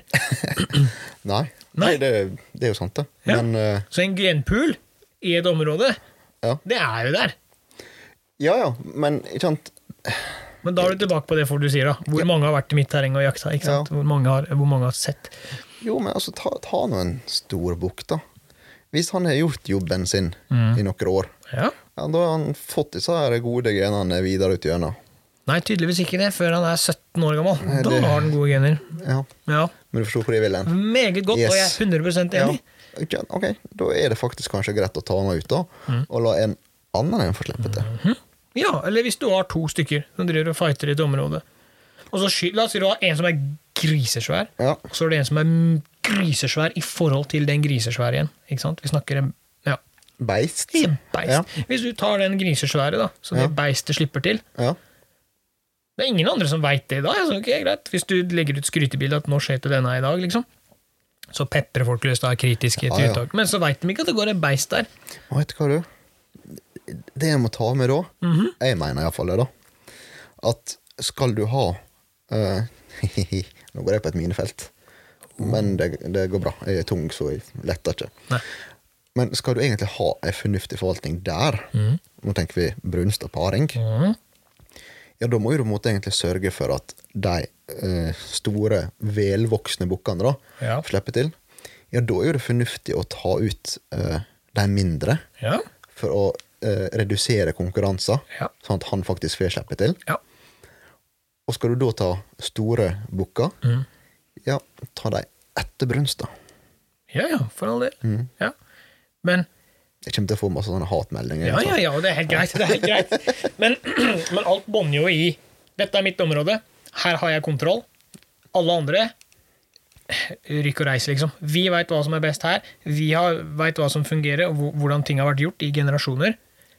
Nei, Nei. Det, det er jo sant, det. Ja. Men uh... Så en genpool i et område, ja. det er jo der. ja ja, men ikke sant Men da er du tilbake på det for du sier, da. Hvor mange har vært i mitt terreng og jakta? Ja. Hvor, mange har, hvor mange har sett? Jo, men altså, ta, ta nå en stor bukk, da. Hvis han har gjort jobben sin Mm. i noen år, Ja. ja, da har han fått disse gode genene videre ut gjennom. Nei, tydeligvis ikke det, før han er 17 år gammel. Nei, Da har han gode gener. Ja, Ja, Men du forstår hvor jeg vil hen? Meget godt, og jeg er 100 Ja. enig. Ok, da er det faktisk kanskje greit å ta han ut, da. Mm. Og la en annen en få slippe til. Ja, eller hvis du har to stykker som driver og fighter i et område. Og så La oss si du har en som er grisesvær, Ja. og så er det en som er grisesvær i forhold til den grisesvære igjen. Ikke sant? Vi snakker en ja, Beist. Ja, beist. Ja. Hvis du tar den grisesvære, da, så det beistet slipper til Ja. Det er ingen andre som veit det da. Altså, okay, greit. Hvis du legger ut skrytebilde at 'nå skjøt det denne i dag', liksom. Så peprer folk løs da, kritisk kritiske til uttak. Men så veit de ikke at det går en beist der. Vet du hva, du? Det jeg må ta med da, Mhm. jeg mener iallfall det, da, at skal du ha uh, Nå går jeg på et minefelt, men det, det går bra. Jeg er tung, så jeg letter ikke. Nei. Men skal du egentlig ha ei fornuftig forvaltning der, nå tenker vi brunst og paring, mm. ja, da må du på en måte egentlig sørge for at de eh, store, velvoksne bukkene Ja. slipper til. Ja, da er det fornuftig å ta ut eh, de mindre, Ja. for å eh, redusere konkurranser, Ja. sånn at han faktisk får slippe til. Ja. Og skal du da ta store bukker, Mm. Ja, ta dem etter brunst, da. Ja, ja, for all del. Mm. Ja. Men Jeg kommer til å få masse sånne hatmeldinger. Ja, ja, ja, det er helt greit. Det er helt greit. Men, men alt bånder jo i Dette er mitt område. Her har jeg kontroll. Alle andre Rykk og reis, liksom. Vi veit hva som er best her. Vi veit hva som fungerer, og hvordan ting har vært gjort i generasjoner.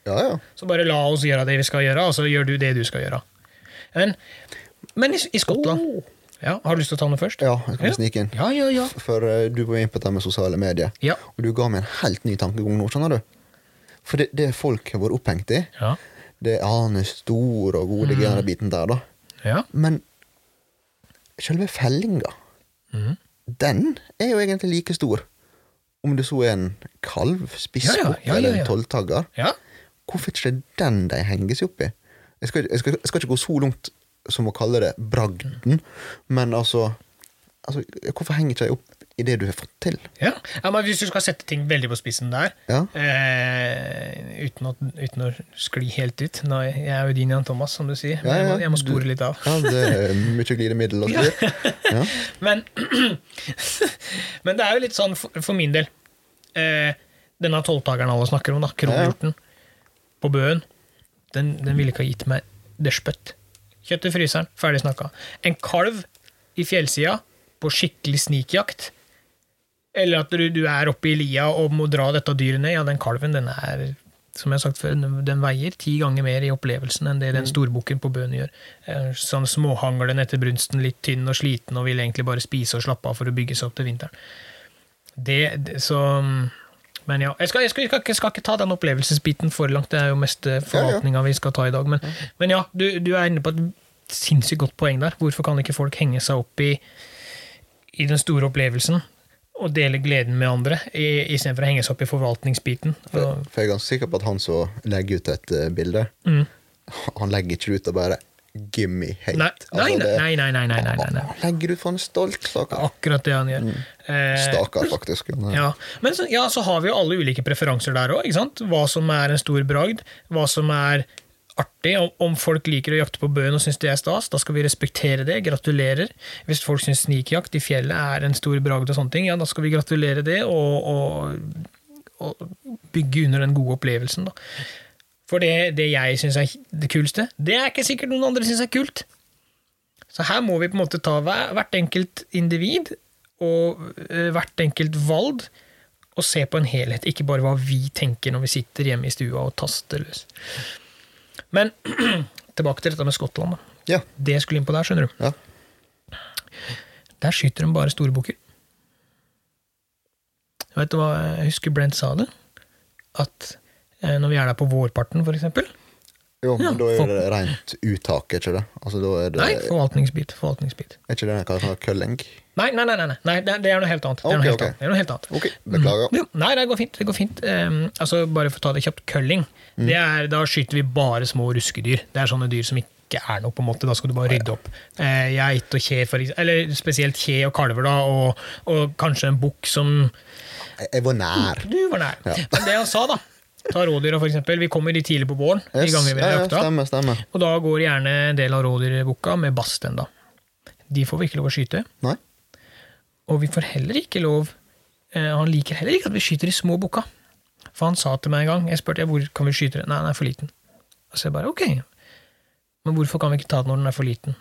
ja, ja. Så bare la oss gjøre det vi skal gjøre, og så gjør du det du skal gjøre. Men, men i, i Skottland ja, Har du lyst til å ta den først? Ja, jeg skal snike inn. Ja, ja, ja. For uh, du var inne på dette med sosiale medier, Ja. og du ga meg en helt ny tankegang nå, skjønner du. For det, det folk har vært opphengt i, Ja. det er han er stor og god, mm. den biten der, da. ja. Men selve fellinga, mm. den er jo egentlig like stor. Om det så er en kalv, spissbukk Ja, ja, ja, ja, eller en tolvtagger. ja. Hvorfor er ikke den de henger seg opp i? Jeg skal, jeg, skal, jeg skal ikke gå så langt som å kalle det bragden, men altså, altså Hvorfor henger ikke de opp i det du har fått til? Ja. ja, men Hvis du skal sette ting veldig på spissen der, Ja. eh, uten, å, uten å skli helt ut Nå, Jeg er jo din Jan Thomas, som du sier. Men Ja, jeg, må, jeg må spore du- litt av. Ja, det er mye glidemiddel og. Ja. Men, men det er jo litt sånn for, for min del eh, Denne tolvtakeren alle snakker om, da, kronhjorten på Bøen, den, den ville ikke ha gitt meg det Kjøtt i fryseren, ferdig snakka. En kalv i fjellsida på skikkelig snikjakt. Eller at du, du er oppe i lia og må dra dette dyret ned. Ja, den kalven den er som jeg har sagt før, den- veier ti ganger mer i opplevelsen enn det den storbukken på Bøen gjør. Eh, Sånn småhanglen etter brunsten, litt tynn og sliten og vil egentlig bare spise og slappe av for å bygge seg opp til vinteren. Det, det så Men ja. Jeg skal, jeg skal, jeg skal, ikke, skal ikke ta den opplevelsesbiten for langt, det er jo mest eh, forvaltninga vi skal ta i dag. Men, men ja, du, du er inne på et sinnssykt godt poeng der. Hvorfor kan ikke folk henge seg opp i, i den store opplevelsen? Og dele gleden med andre, i- istedenfor å henge seg opp i forvaltningsbiten. For, for jeg er ganske sikker på at han som legger ut et uh, bilde, mm. han legger ikke ut og bare 'give me hate'. nei, nei, Altså, det- nei, nei, nei, nei, nei, nei, legger ut for er stolt, stakkar. Akkurat det han gjør. Mm. Stakkar, faktisk. Eh, Ja, Men så, ja, så har vi jo alle ulike preferanser der òg. Hva som er en stor bragd, hva som er artig. Om, om folk liker å jakte på bøen og syns det er stas, da skal vi respektere det. Gratulerer. Hvis folk syns snikjakt i fjellet er en stor bragd, og sånne ting, ja, da skal vi gratulere det og, og, og bygge under den gode opplevelsen. da. For det, det jeg syns er det kuleste, det er ikke sikkert noen andre syns er kult. Så her må vi på en måte ta hvert enkelt individ og eh, hvert enkelt valg og se på en helhet, ikke bare hva vi tenker når vi sitter hjemme i stua og taster løs. Men tilbake til dette med Skottland. ja. Det skulle inn på der, skjønner du. ja. Der skyter de bare store bukker. Vet du hva, jeg husker Brent sa det? At når vi er der på vårparten, eksempel Jo, men Ja, da er det rent uttak, er ikke det? Altså, det Nei, forvaltningsbit. forvaltningsbit. Er ikke det jeg kaller kølling? Nei, nei, nei, nei, nei. det, det er noe helt annet. Det er noe helt okay. annet. Det noe helt annet. Ok, beklager. Mm. nei, det går fint. Det går fint. Um, altså, bare for å ta det kjapt, kølling Mm. Det er, da skyter vi bare små ruskedyr. Det er sånne dyr som ikke er noe, på en måte. Da skal du bare rydde opp. Eh, geit og kje, for. Eller spesielt kje og kalver, da, og, og kanskje en bukk som Jeg, var nær. Du var nær. Men det han sa, da Ta rådyra, for eksempel. Vi kommer de tidlig på våren. de Yes, ganger vi har ja, stemmer, stemmer. Og da går gjerne en del av rådyrbukka med basten. da. De får vi ikke lov å skyte. Nei? Og vi får heller ikke lov eh, Han liker heller ikke at vi skyter de små bukka. For han sa til meg en gang Jeg spurte hvor kan vi skyte den. Nei, den er for liten. Og så jeg bare ok. Men hvorfor kan vi ikke ta den når den er for liten?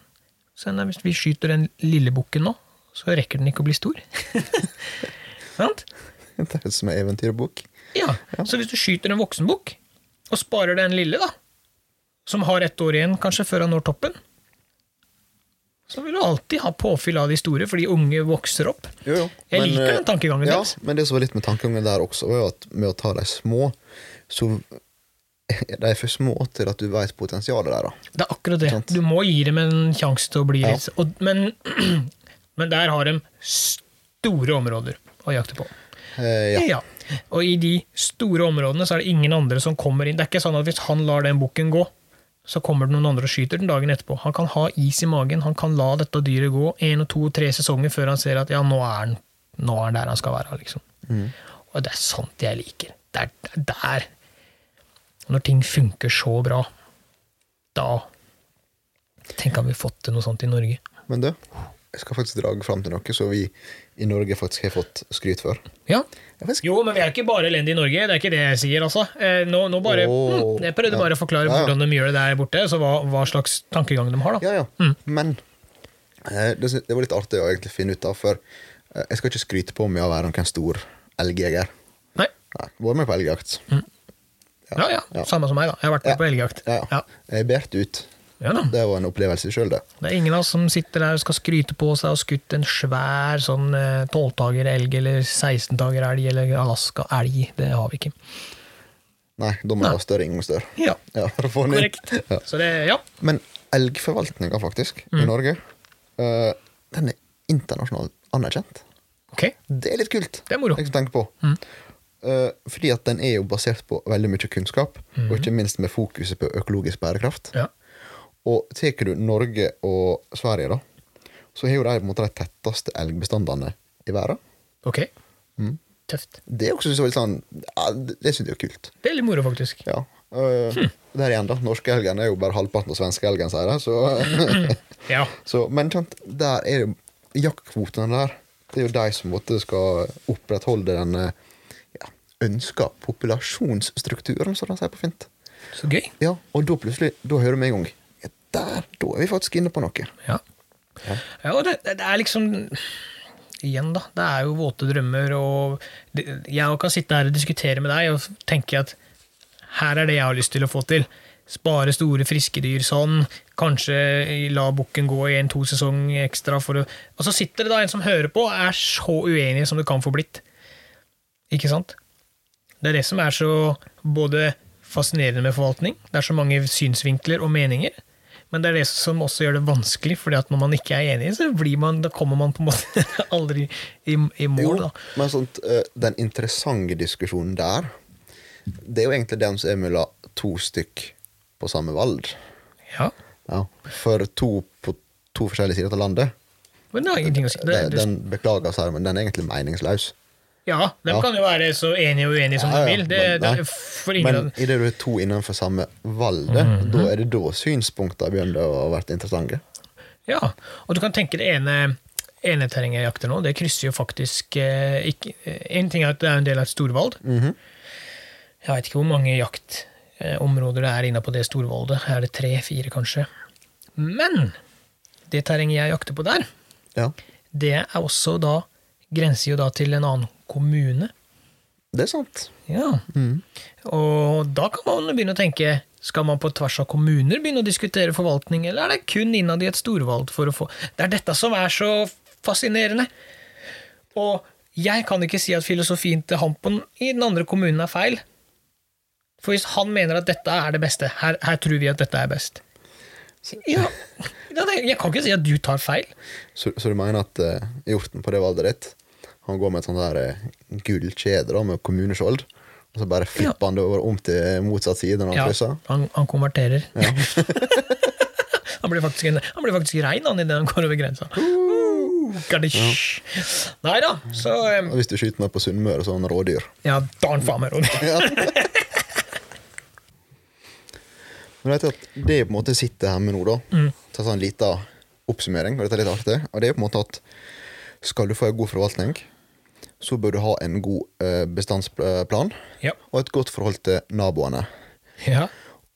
Så nei, Hvis vi skyter den lille bukken nå, så rekker den ikke å bli stor. Sant? Det er som en eventyrbok. Ja. Så hvis du skyter en voksenbukk, og sparer den lille, da, som har ett år igjen kanskje før han når toppen, så vil du alltid ha påfyll av de store, fordi unge vokser opp. Jo, jo. Jeg Men, liker eh, den tankegangen Ja, deres. men det som var litt med tankegangen der også, var jo at med å ta de små, så de er for små til at du vet potensialet der. da. Det er akkurat det. Du må gi dem en sjanse til å bli Ja. litt og, men, men der har de store områder å jakte på. Eh, ja. Ja. Og i de store områdene så er det ingen andre som kommer inn. Det er ikke sånn at hvis han lar den bukken gå, så kommer det noen andre og skyter den dagen etterpå. Han kan ha is i magen, han kan la dette dyret gå én og to og tre sesonger før han ser at ja, nå er han, nå er han der han skal være. liksom. Mm. Og det er sånt jeg liker. Det er er der. Når ting funker så bra, da Tenk om vi fått til noe sånt i Norge. Men du, jeg skal faktisk dra fram til noe så vi i Norge faktisk har fått skryt for. Ja. Jo, men vi er ikke bare elendige i Norge. Det er ikke det jeg sier, altså. Eh, Nå, nå bare, oh, hm, jeg prøvde Ja. bare å forklare Ja, ja. hvordan de gjør det der borte, så hva, hva slags tankegang de har, da. Ja, ja. Mm. Men eh, det, det var litt artig å egentlig finne ut av, for eh, jeg skal ikke skryte på meg å være noen stor elgjeger. Nei. Nei, Vært med på elgjakt. Ja, ja. Ja. Samme som meg, da. Jeg har vært med Ja. på elgjakt. Ja. Ja. Jeg bært ut. Ja. Det var en opplevelse sjøl, det. Det er ingen av oss som sitter der og skal skryte på seg og skutt en svær sånn tolvtager elg eller 16-tager elg eller Alaska-elg. Det har vi ikke. Nei, da må du ha større inngangsdør. Ja, Ja, korrekt. Ja. Så det, ja. Men elgforvaltninga, faktisk, Mm. i Norge, uh, den er internasjonalt anerkjent. Ok, Det er litt kult. det er moro. Jeg tenker på. Mm. Uh, fordi at den er jo basert på veldig mye kunnskap, Mm. og ikke minst med fokuset på økologisk bærekraft. Ja. Og tar du Norge og Sverige, da, så har jo de på en måte de tetteste elgbestandene i verden. Ok. Mm. Tøft. Det er også litt sånn ja, Det, syns jeg er kult. Det er litt moro, faktisk. Ja. Uh, Der igjen, da. Norske elgen er jo bare halvparten av svenske elgen, sier de. Så, Ja. så, men sant, der er jo jaktkvotene der. Det er jo de som måtte skal opprettholde den eh, ja, ønska populasjonsstrukturen, som de sier på fint. Så gøy. Ja, og da plutselig, da hører du med en gang Der, da er vi faktisk inne på noe. Ja. Ja, og det, det er liksom Igjen, da. Det er jo våte drømmer, og jeg kan sitte her og diskutere med deg og tenke at her er det jeg har lyst til å få til. Spare store, friske dyr sånn. Kanskje la bukken gå i en-to sesong ekstra. For å, og så sitter det da en som hører på, og er så uenig som det kan få blitt. Ikke sant? Det er det som er så både fascinerende med forvaltning. Det er så mange synsvinkler og meninger. Men det er det som også gjør det vanskelig, fordi at når man ikke er enig, så blir man, kommer man på en måte aldri i, i mål. Da. men sånt, eh, den interessante diskusjonen der, det er jo egentlig den som er mellom to stykk på samme valg. Ja, Ja. For to på to forskjellige sider av landet. Men det har ingenting å si. Det, Den, den beklager seg, men den er egentlig meningsløs. Ja, de Ja. kan jo være så enige og uenige som Ja, de vil. Det, men- det, Men i det du er to innenfor samme valde, -hmm. da er det da synspunktene begynner å være interessante. Ja, og du kan tenke det ene, ene terrenget jeg jakter nå, det krysser jo faktisk eh, ikke En ting er at det er en del av et storvalg. -hmm. Jeg veit ikke hvor mange jaktområder det er innenpå det storvoldet. Er det tre-fire, kanskje? Men det terrenget jeg jakter på der, Ja, det er også da Grenser jo da til en annen kommune. det er sant. Ja. Mm. Og da kan man begynne å tenke skal man på tvers av kommuner begynne å diskutere forvaltning, eller er det kun innad i et storvalg for å få Det er dette som er så fascinerende. Og jeg kan ikke si at filosofien til han i den andre kommunen er feil. For hvis han mener at dette er det beste, her, her tror vi at dette er best Ja, ja, jeg kan ikke si at du tar feil. Så, så du mener at uh, hjorten på det valget ditt Han går med et sånt der uh, gullkjede med kommuneskjold, og så bare flipper han det over om til motsatt side når han Ja, krysser? han, han konverterer. han blir faktisk, han blir faktisk rein han idet han går over grensa. Gadisj. Nei da, så um, hvis du skyter meg på Sunnmøre, så er han rådyr. Ja, darn faen meg, rådyr. Men vet at det er på en måte sitter her med nå, da, Mm. ta sånn en liten oppsummering, og dette er litt artig, og det er på en måte at skal du få en god forvaltning, så bør du ha en god eh, bestandsplan Ja. og et godt forhold til naboene. ja.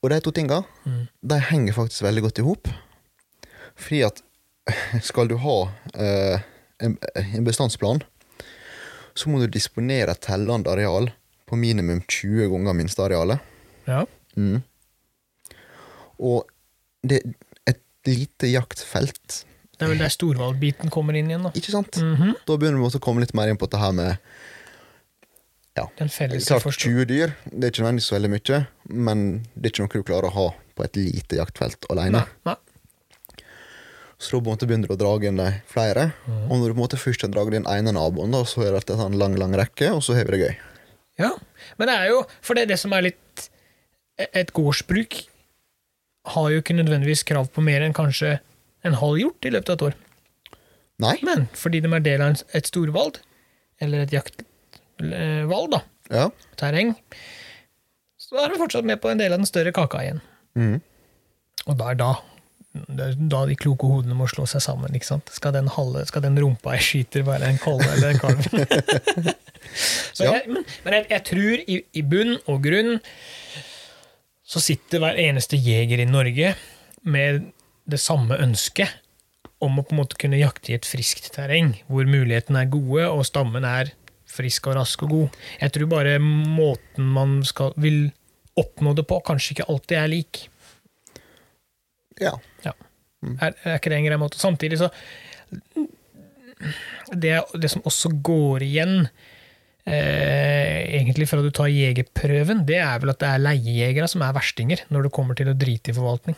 Og de to tinga Mm. de henger faktisk veldig godt i hop. Fordi at skal du ha eh, en, en bestandsplan, så må du disponere tellende areal på minimum 20 ganger minstearealet. ja. Mm. Og det et lite jaktfelt, Det er vel der storvalgbiten kommer inn igjen, da. ikke sant? Mhm. Da begynner vi også å komme litt mer inn på dette her med ja, Den felles Klart 20 dyr, det er ikke nødvendigvis så veldig mye, men det er ikke noe du klarer å ha på et lite jaktfelt alene. Nei, nei. Så da begynner du å dra inn de flere. Mm. Og når du på en måte først har dratt inn ene naboen, da, så er det en sånn lang lang rekke, og så har vi det gøy. Ja, men det er jo For det er det som er litt Et gårdsbruk har jo ikke nødvendigvis krav på mer enn kanskje en halv hjort i løpet av et år. Nei? Men fordi de er del av et storvalg, eller et jaktvalg, da, Ja. terreng, Så er de fortsatt med på en del av den større kaka igjen. Mm. Og da er da det er da de kloke hodene må slå seg sammen. ikke sant? Skal den, halve, skal den rumpa jeg skyter, være en kolle eller en kalv? Så Ja. men men jeg, jeg tror i, i bunn og grunn så sitter hver eneste jeger i Norge med det samme ønsket om å på en måte kunne jakte i et friskt terreng, hvor mulighetene er gode og stammen er frisk og rask og god. Jeg tror bare måten man skal, vil oppnå det på, kanskje ikke alltid er lik. Ja. Ja. Er, er ikke det en grei måte? Samtidig så det, det som også går igjen, eh, egentlig fra du tar jegerprøven, det er vel at det er leiejegere som er verstinger når det kommer til å drite i forvaltning.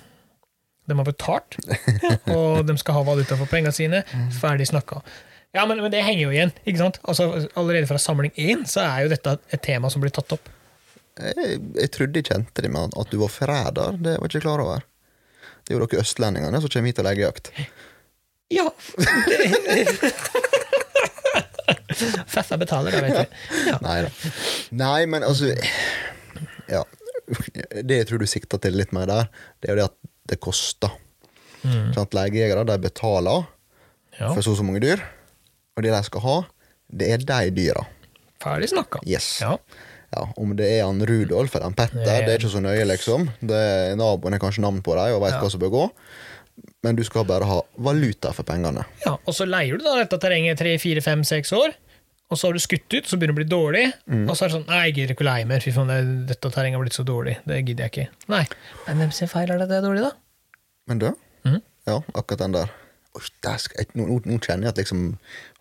De har betalt, og de skal ha valuta for pengene sine. Ferdig snakka. Ja, men, men det henger jo igjen. ikke sant? Altså, allerede fra samling én så er jo dette et tema som blir tatt opp. Jeg, jeg trodde jeg kjente det, men at du var forræder, det var jeg ikke klar over. Det er jo dere østlendingene som kommer hit og legger jakt. Ja. Feffa betaler, da, vet du. Ja. Nei da. Nei, men altså Ja. Det jeg tror du sikter til litt mer der, det er jo det at det koster. Sånn at Legejegere de betaler ja. for så og så mange dyr, og det de skal ha, det er de dyra. Ferdig snakka. Yes. Ja. Ja, Om det er han Rudolf eller han Petter, det er ikke så nøye, liksom. Det er Naboen har kanskje navn på dem og veit hva som bør gå. Men du skal bare ha valuta for pengene. ja. Og så leier du da dette terrenget tre, fire, fem, seks år. Og så har du skutt ut, så begynner det å bli dårlig. Og så er det sånn Nei, jeg gidder ikke å leie mer. Fy faen, det, dette terrenget har blitt så dårlig. Det gidder jeg ikke. Nei. Men hvem sin feil er det det er dårlig, da? Men du, Mm. ja, akkurat den der Oi, der skal jeg, nå, nå, nå kjenner jeg at liksom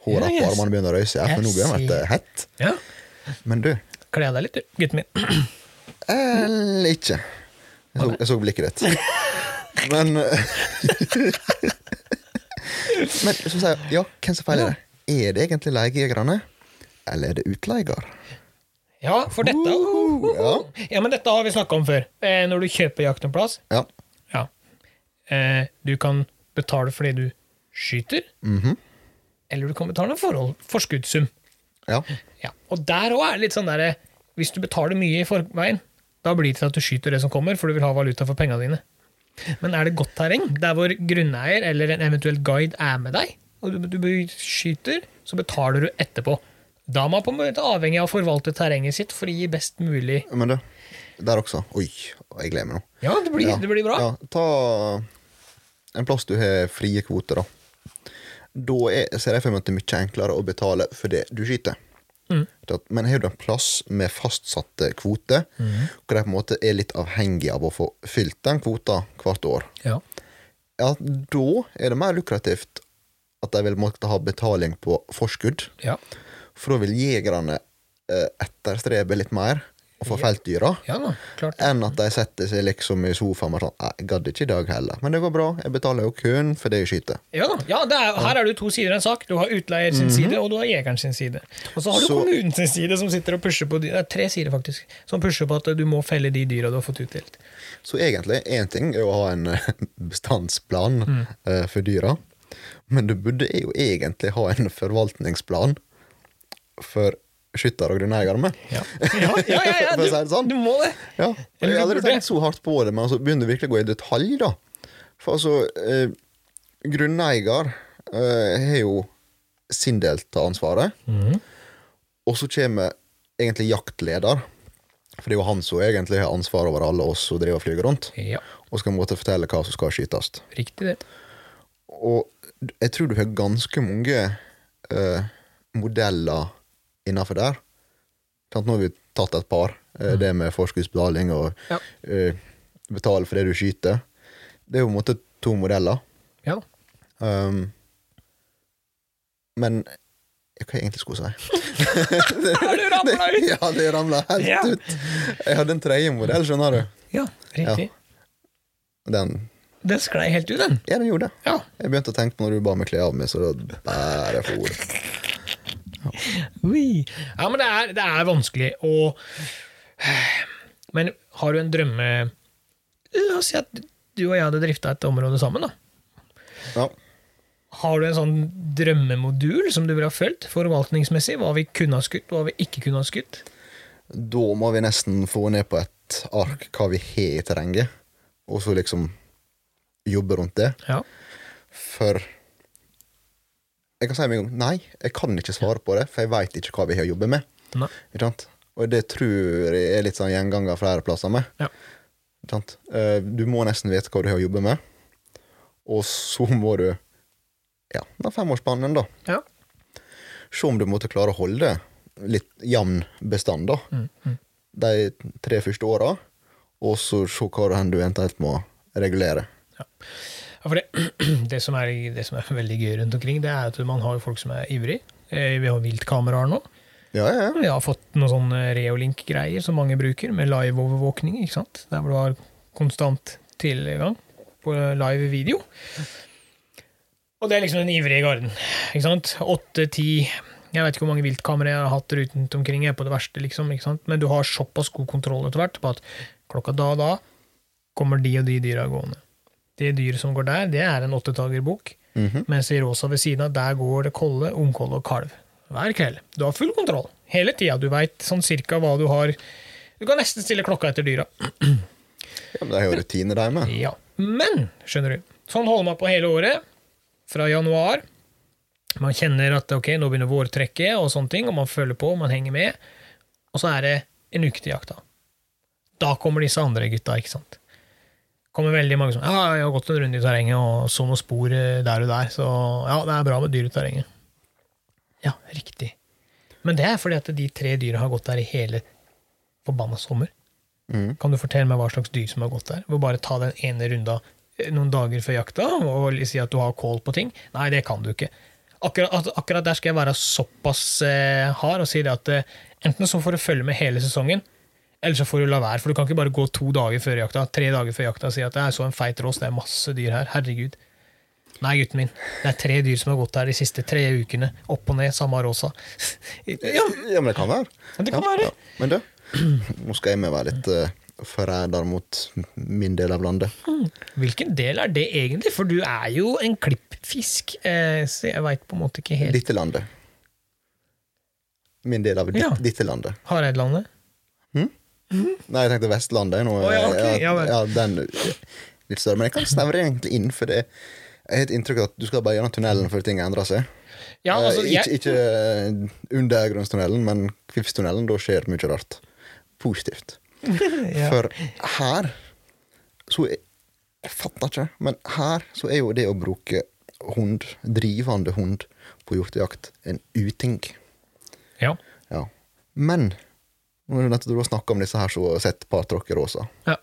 håra Ja, på armene begynner å røyse. her, For nå begynner det å bli hett. Ja. Men du, Kle av deg litt, du, gutten min. eller ikke. Jeg så, jeg så blikket ditt. Men Men så sier jeg, ja, hvem som feiler det? Er det egentlig leiejegerne, eller er det utleier? Ja, for dette ja. Ja, men dette har vi snakka om før. Eh, når du kjøper jakt en plass, Ja. ja. Eh, du kan betale fordi du skyter, Mhm. eller du kan betale en forhold, forskuddssum. ja. Ja. Og der òg er det litt sånn derre Hvis du betaler mye i forveien, da blir det til at du skyter det som kommer, for du vil ha valuta for pengene dine. Men er det godt terreng, der hvor grunneier eller en eventuell guide er med deg, og du, du skyter, så betaler du etterpå. Da er man på en måte avhengig av å forvalte terrenget sitt for å gi best mulig Men du, der også. Oi, jeg gleder meg nå. Ja, det blir, Ja. det blir bra. Ja, ta en plass du har frie kvoter, da. Da er, ser jeg for meg at det er mye enklere å betale for det du skyter. Mm. Men har du en plass med fastsatte kvoter, Mm. hvor de på en måte er litt avhengig av å få fylt den kvota hvert år, Ja. ja, da er det mer lukrativt at de vil måtte ha betaling på forskudd. Ja. For da vil jegerne eh, etterstrebe litt mer og få felt dyra. ja da. Enn at de setter seg liksom i sofaen og sånn Jeg gadd ikke i dag heller, men det går bra. Jeg betaler jo kun for det jeg skyter. Ja, da. ja er, Her er det to sider av en sak. Du har utleier sin side, og du har jegeren sin side. Og så har du. Så- kommunen sin side, som sitter og pusher på Det er tre sider, faktisk. Som pusher på at du må felle de dyra du har fått utdelt. Så egentlig, én ting er å ha en eh, bestandsplan Mm. eh, for dyra, men du burde jo egentlig ha en forvaltningsplan for skytter og grunneiere med. Ja, ja, ja, ja, det sånn. du, du må det. Ja, jeg har aldri tenkt så hardt på det, men altså, begynner du virkelig å gå i detalj, da. For altså, eh, grunneier eh, har jo sin del av ansvaret, Mm. og så kommer egentlig jaktleder, for det er jo han som egentlig har ansvar over alle oss som driver og flyger rundt, Ja, og skal måtte fortelle hva som skal skytes. riktig det. Og jeg tror du har ganske mange eh, modeller innafor der. Nå har vi tatt et par. eh, Det med forskuddsbetaling og Ja. eh, betale for det du skyter. Det er jo på en måte to modeller. Ja da. Um, men hva jeg egentlig skulle si? Du ramla ut? ja, det ramla helt Ja. ut. Jeg hadde en tredje modell, skjønner du. Ja, riktig. Den Den sklei helt ut, den. Ja, den gjorde det. Ja. Jeg begynte å tenke på når du ba meg kle av meg, så det bare for ordet. Ja, men det er, det er vanskelig å Men har du en drømme La oss si at du og jeg hadde drifta et område sammen, da. Ja. Har du en sånn drømmemodul som du ville ha fulgt forvaltningsmessig? Hva vi kunne ha skutt, hva vi ikke kunne ha skutt? Da må vi nesten få ned på et ark hva vi har i terrenget, og så liksom jobbe rundt det. Ja. For jeg kan si med en gang nei, jeg kan ikke svare på det, for jeg veit ikke hva vi har å jobbe med. Nei. Ikke sant? Og det tror jeg er litt sånn gjenganger flere plasser med. Ja. Ikke sant? Eh, Du må nesten vite hva du har å jobbe med, og så må du ja, den femårsspannen, da. Ja. Se om du måtte klare å holde litt jevn bestand da. Mm, mm. de tre første åra, og så se hva det du eventuelt må regulere. Ja, for det, det, som er, det som er veldig gøy rundt omkring, det er at man har folk som er ivrig. Eh, Vi har viltkameraer nå. Ja, ja, ja. Vi har fått noen sånne Reolink-greier som mange bruker, med live-overvåkning. ikke sant? Der hvor du har konstant tilgang på live video. Og det er liksom den ivrige garden. ikke sant? Åtte-ti Jeg vet ikke hvor mange viltkameraer jeg har hatt rundt omkring. Jeg er på det verste, liksom, ikke sant? Men du har såpass god kontroll etter hvert på at klokka da og da kommer de og de dyra gående. Det dyret som går der, det er en åttetagerbukk. Mhm. Mens i rosa ved siden av, der går det kolle, ungkolle og kalv. Hver kveld. Du har full kontroll. Hele tida. Du veit sånn cirka hva du har Du kan nesten stille klokka etter dyra. ja men det er jo rutiner, der med. Ja. Men, skjønner du, sånn holder man på hele året. Fra januar. Man kjenner at ok, nå begynner vårtrekket, og sånne ting, og man følger på, man henger med. Og så er det en uke til jakta. Da kommer disse andre gutta, ikke sant. Kommer veldig mange som ja, jeg har gått en runde i terrenget og så noen spor eh, der og der, så ja, det er bra med dyr i terrenget. Ja, riktig. Men det er fordi at de tre dyra har gått der i hele forbanna sommer. Mm. Kan du fortelle meg hva slags dyr som har gått der? Hvor bare ta den ene runda eh, noen dager før jakta og si at du har kål på ting? Nei, det kan du ikke. Akkurat, akkurat der skal jeg være såpass eh, hard og si det at eh, enten så får du følge med hele sesongen, eller så får du la være. For du kan ikke bare gå to dager før jakta, tre dager før jakta og si at det er så en feit rås, det er masse dyr her. Herregud. Nei, gutten min. Det er tre dyr som har gått her de siste tre ukene. Opp og ned, samme råsa. ja, Ja, men det kan være. det kan være. Ja. Men du, nå skal jeg med være litt uh, forræder mot min del av landet. Hvilken del er det egentlig? For du er jo en klippfisk, eh, så jeg veit på en måte ikke helt. Dette landet. Min del av ditt, Ja. dette landet. Hareidlandet? Nei, jeg tenkte Vestlandet. Å, ja, okay. ja, ja den litt større. Men jeg kan snevre egentlig inn for det. Jeg har et inntrykk av at du skal bare gjennom tunnelen før ting endrer seg. Ja, altså, Eh, ikke ikke eh, undergrunnstunnelen, men Kvifstunnelen. Da skjer mye rart. Positivt. For her så er, Jeg fatter ikke, men her så er jo det å bruke hund, drivende hund, på hjortejakt en uting. ja. Ja. Men nå det nettopp du har snakka om disse her som har sett par tråkke rosa. Ja.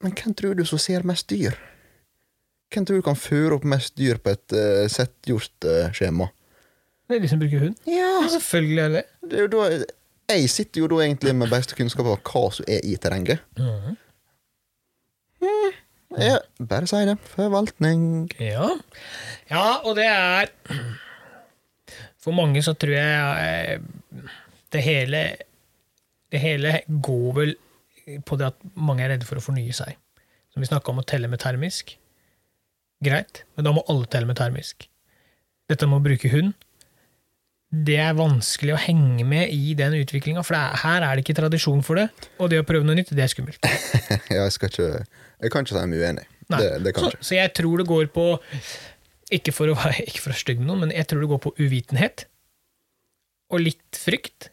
Men hvem tror du som ser mest dyr? Hvem tror du kan føre opp mest dyr på et uh, settgjort-skjema? Det er de som bruker hund. Ja, selvfølgelig er det det. er da, jeg sitter jo da egentlig med beste kunnskap av hva som er i terrenget. Mhm. Ja, bare si det. Forvaltning. Ja. ja, og det er For mange så tror jeg det hele Det hele går vel på det at mange er redde for å fornye seg. Som vi snakka om å telle med termisk. Greit, men da må alle telle med termisk. Dette med å bruke hund, det er vanskelig å henge med i den utviklinga, for er, her er det ikke tradisjon for det. Og det å prøve noe nytt, det er skummelt. Ja, jeg skal ikke Jeg kan ikke si meg uenig. Det, det kan så, så jeg tror det går på Ikke for å være ikke for å være stygg med noen, men jeg tror det går på uvitenhet. Og litt frykt.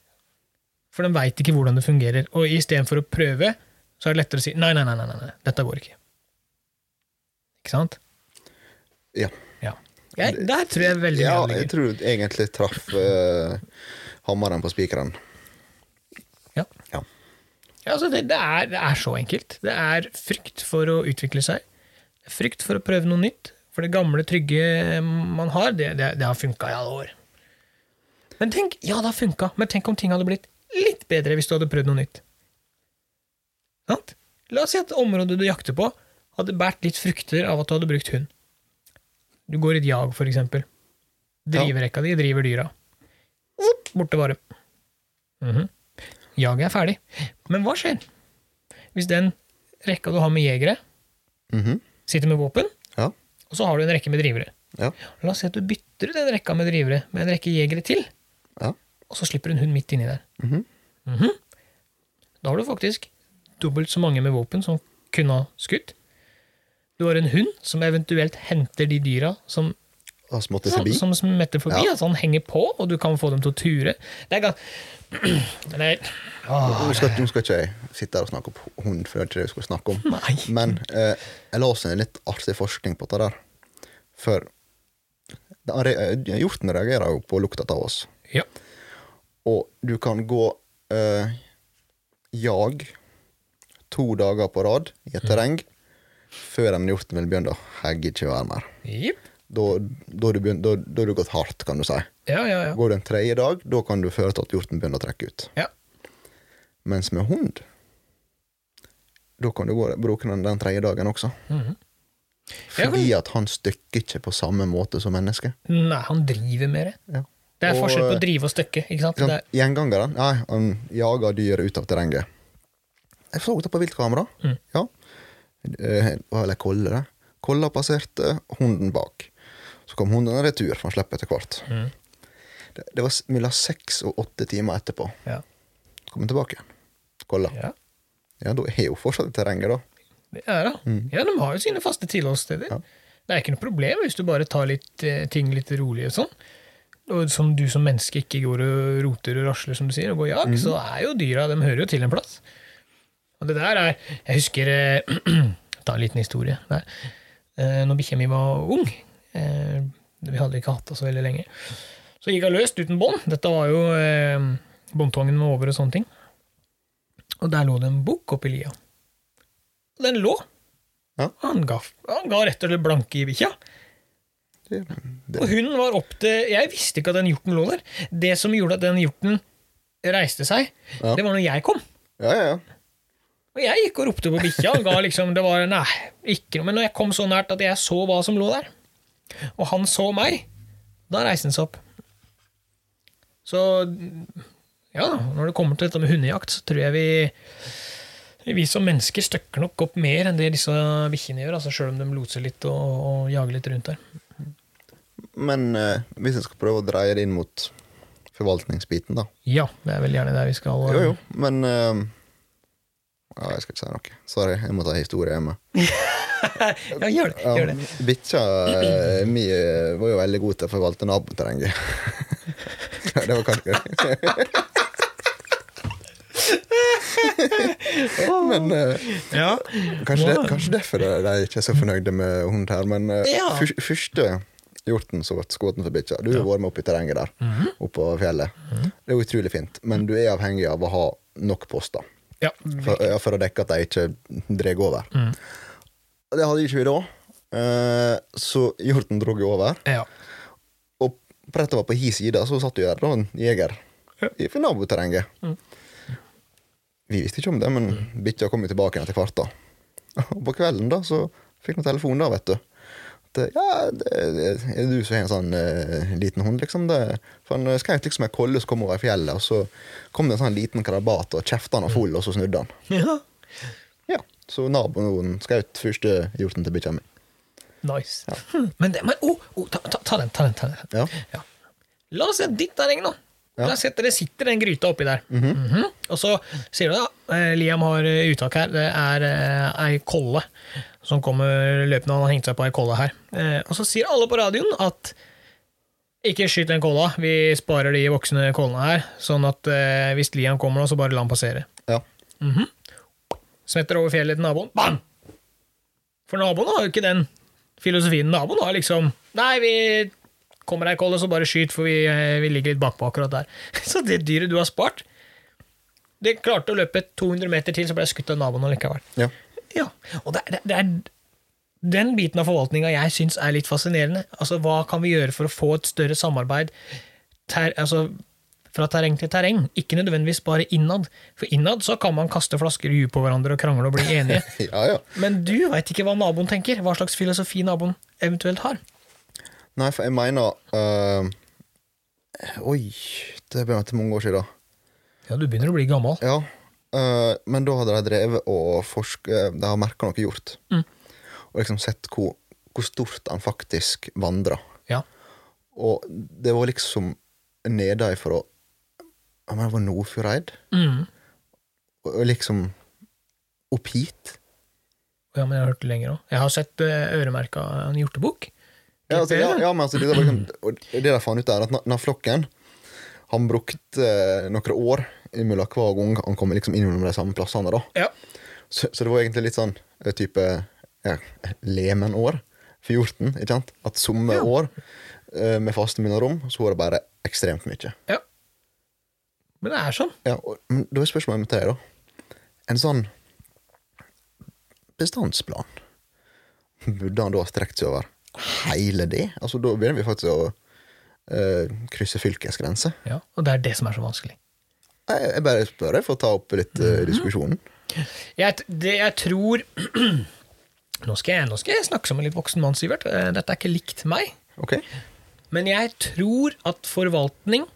For de veit ikke hvordan det fungerer. Og istedenfor å prøve, så er det lettere å si nei, nei, nei, nei, nei, dette går ikke. Ikke sant? Ja. Ja. Jeg, der tror jeg veldig Ja, mye jeg tror du egentlig traff uh, hammeren på spikeren. Ja. Ja. Ja, altså det, det, er, det er så enkelt. Det er frykt for å utvikle seg. Frykt for å prøve noe nytt. For det gamle, trygge man har, det, det, det har funka i alle år. Men tenk, ja, det har funka, men tenk om ting hadde blitt litt bedre hvis du hadde prøvd noe nytt. Sant? La oss si at området du jakter på, hadde båret litt frukter av at du hadde brukt hund. Du går i et jag, for eksempel. Driverekka di driver dyra. Borte var Mm -hmm. Jaget er ferdig. Men hva skjer hvis den rekka du har med jegere, Mhm. sitter med våpen, Ja. og så har du en rekke med drivere? Ja. La oss si at du bytter ut den rekka med drivere med en rekke jegere til, Ja. og så slipper du en hund midt inni der. Mhm. -hmm. Da har du faktisk dobbelt så mange med våpen som kunne ha skutt. Du har en hund som eventuelt henter de dyra som, Og forbi. som smetter forbi. Ja. Altså han henger på, og du kan få dem til å ture. Det er gans... Nei. er Nå skal, nå skal ikke jeg sitte her og snakke om hund, for det er det vi skal snakke om. Nei. Men eh, jeg la en litt artig forskning på det der. For hjorten reagerer jo på lukta av oss. Ja. Og du kan gå eh, jag to dager på rad i et terreng før en hjorten vil begynne å hegge være mer. Yep. Da da du, begynt- da- da du gått hardt, kan du si. Ja, ja, ja. Går du en tredje dag, da kan du føre til at hjorten begynner å trekke ut. ja. Mens med hund, da kan du gå, bruke den den tredje dagen også. Mhm. Fordi at han stykker ikke på samme måte som mennesket. Nei, han driver med det. Ja. Det er Og, forskjell på å drive og stykke. ikke sant? sant? Gjengangere ja, um, jager dyr ut av terrenget. Jeg så det på viltkamera. Mm. Ja. Eh, var kolle, det. Kolla passerte, hunden bak. Så kom hunden retur, for han slapp etter hvert. Mm. Det, det var mellom seks og åtte timer etterpå. ja. Kom han tilbake igjen. Kolla. Ja. Ja, da er jo fortsatt i terrenget, da. Det er det. Ja, de har jo sine faste tilholdssteder. Ja. Det er ikke noe problem hvis du bare tar litt, eh, ting litt rolig og sånn. Og som du som menneske ikke går og roter og rasler, som du sier, og går jag, så er jo dyra De hører jo til en plass. Og det der er Jeg husker eh, Ta en liten historie der. Eh, Når bikkja mi var ung eh, Vi hadde ikke hatt det så veldig lenge. Så gikk hun løst uten bånd. Dette var jo eh, Båndtvangen var over og sånne ting. Og der lå det en bukk oppi lia. Og den lå. Ja. Han, ga, han ga rett og slett blanke i bikkja. Det, det, Og hun var opp til Jeg visste ikke at den hjorten lå der. Det som gjorde at den hjorten reiste seg, Ja. det var når jeg kom. ja, ja, ja. Og jeg gikk og ropte på bikkja. og ga liksom, det var, nei, ikke noe. Men når jeg kom så nært at jeg så hva som lå der, og han så meg, da reiste han seg opp. Så ja, når det kommer til dette med hundejakt, så tror jeg vi vi som mennesker støkker nok opp mer enn det disse bikkjene gjør, altså selv om de loser litt og, og jager litt rundt der. Men eh, hvis jeg skal prøve å dreie det inn mot forvaltningsbiten, da. Ja, det er vel gjerne der vi skal Jo, jo, men eh, Ja, jeg skal ikke si noe. Sorry, jeg må ta historie hjemme. Ja, gjør det. Gjør det. Bikkja eh, mi eh, var jo veldig god til å forvalte naboterrenget. det var kanskje Men eh, Ja. kanskje, det, kanskje derfor de ikke er så fornøyde med hund her. Men eh, Ja. fyr- første hjorten som ble skutt for bikkja Du har vært med opp i terrenget der, Mhm. oppå fjellet. Det er jo utrolig fint, men du er avhengig av å ha nok poster ja. for, ja, for å dekke at de ikke drar over. Mm. Det hadde ikke vi da, uh, så hjorten drog jo over. ja. Og brettet var på hi side, så satt jo der da en jeger Ja. i naboterrenget. Mm. Vi visste ikke om det, men bikkja kom jo tilbake etter hvert. da. Og på kvelden da, så fikk vi telefon, da, vet du. At, ja, det, er du som har en sånn uh, liten hund, liksom? Det, for Han skjøt liksom en kolle som kom over fjellet, og så kom det en sånn liten krabat, og kjefta han og full, og så snudde han. ja. Ja, Så naboen skjøt første hjorten til bikkja mi. Nice. Men, det, men oh, oh, ta, ta, ta den, ta den. ta den. Ja. Ja. La oss se ditt terreng nå. Ja. La oss at det sitter en gryte oppi der. Mhm. Og så sier du da, eh, Liam har eh, uttak her, det er eh, ei kolle som kommer løpende, han har hengt seg på ei kolle her. Eh, og så sier alle på radioen at ikke skyt den kolla, vi sparer de voksne kollene her, sånn at eh, hvis Lian kommer nå, så bare la han passere. Ja. Smetter over fjellet til naboen, bang! For naboen har jo ikke den filosofien. Naboen har liksom Nei, vi kommer ei kolle, så bare skyt, for vi, eh, vi ligger litt bakpå akkurat der. Så det dyret du har spart, det klarte å løpe 200 meter til, så ble jeg skutt av naboen allikevel. ja. Ja, og det, det, det er den biten av forvaltninga jeg syns er litt fascinerende. Altså, Hva kan vi gjøre for å få et større samarbeid ter, altså, fra terreng til terreng? Ikke nødvendigvis bare innad. For innad så kan man kaste flasker i huet på hverandre og krangle og bli enige. Ja, ja. Men du veit ikke hva naboen tenker. Hva slags filosofi naboen eventuelt har. Nei, for jeg mener øh, Oi, det til mange år siden. Ja, du begynner å bli gammel. Ja, men da hadde de drevet og forska De har merka noe gjort. Mm. Og liksom sett hvor, hvor stort han faktisk vandra. Ja. Og det var liksom nedenfra Jeg mener, Det var Nordfjordeid. Mm. Og, liksom opp hit. Ja, men jeg har hørt det lenger òg. Jeg har sett uh, øremerka en hjortebukk. Ja, altså, ja, ja, men altså, det, der, liksom, det de fant ut, er at når flokken Han brukte eh, noen år imellom hver gang han kom liksom innom de samme plassene. da. Ja. Så, så det var egentlig litt sånn eh, type ja, lemenår for hjorten. ikke sant? At somme Ja. år eh, med faste minnerom, så var det bare ekstremt mye. ja. Men det er sånn. Ja, og, men da er spørsmålet mitt til deg, da. En sånn bestandsplan, burde han da ha strekt seg over hele det? Altså, Da begynner vi faktisk å eh, krysse fylkesgrenser. Ja. Og det er det som er så vanskelig. Jeg, jeg bare spør deg for å ta opp litt eh, diskusjonen. Jeg, det jeg tror nå skal, jeg, nå skal jeg snakke som en litt voksen mann, Sivert. Eh, Dette er ikke likt meg. Okay. Men jeg tror at forvaltning,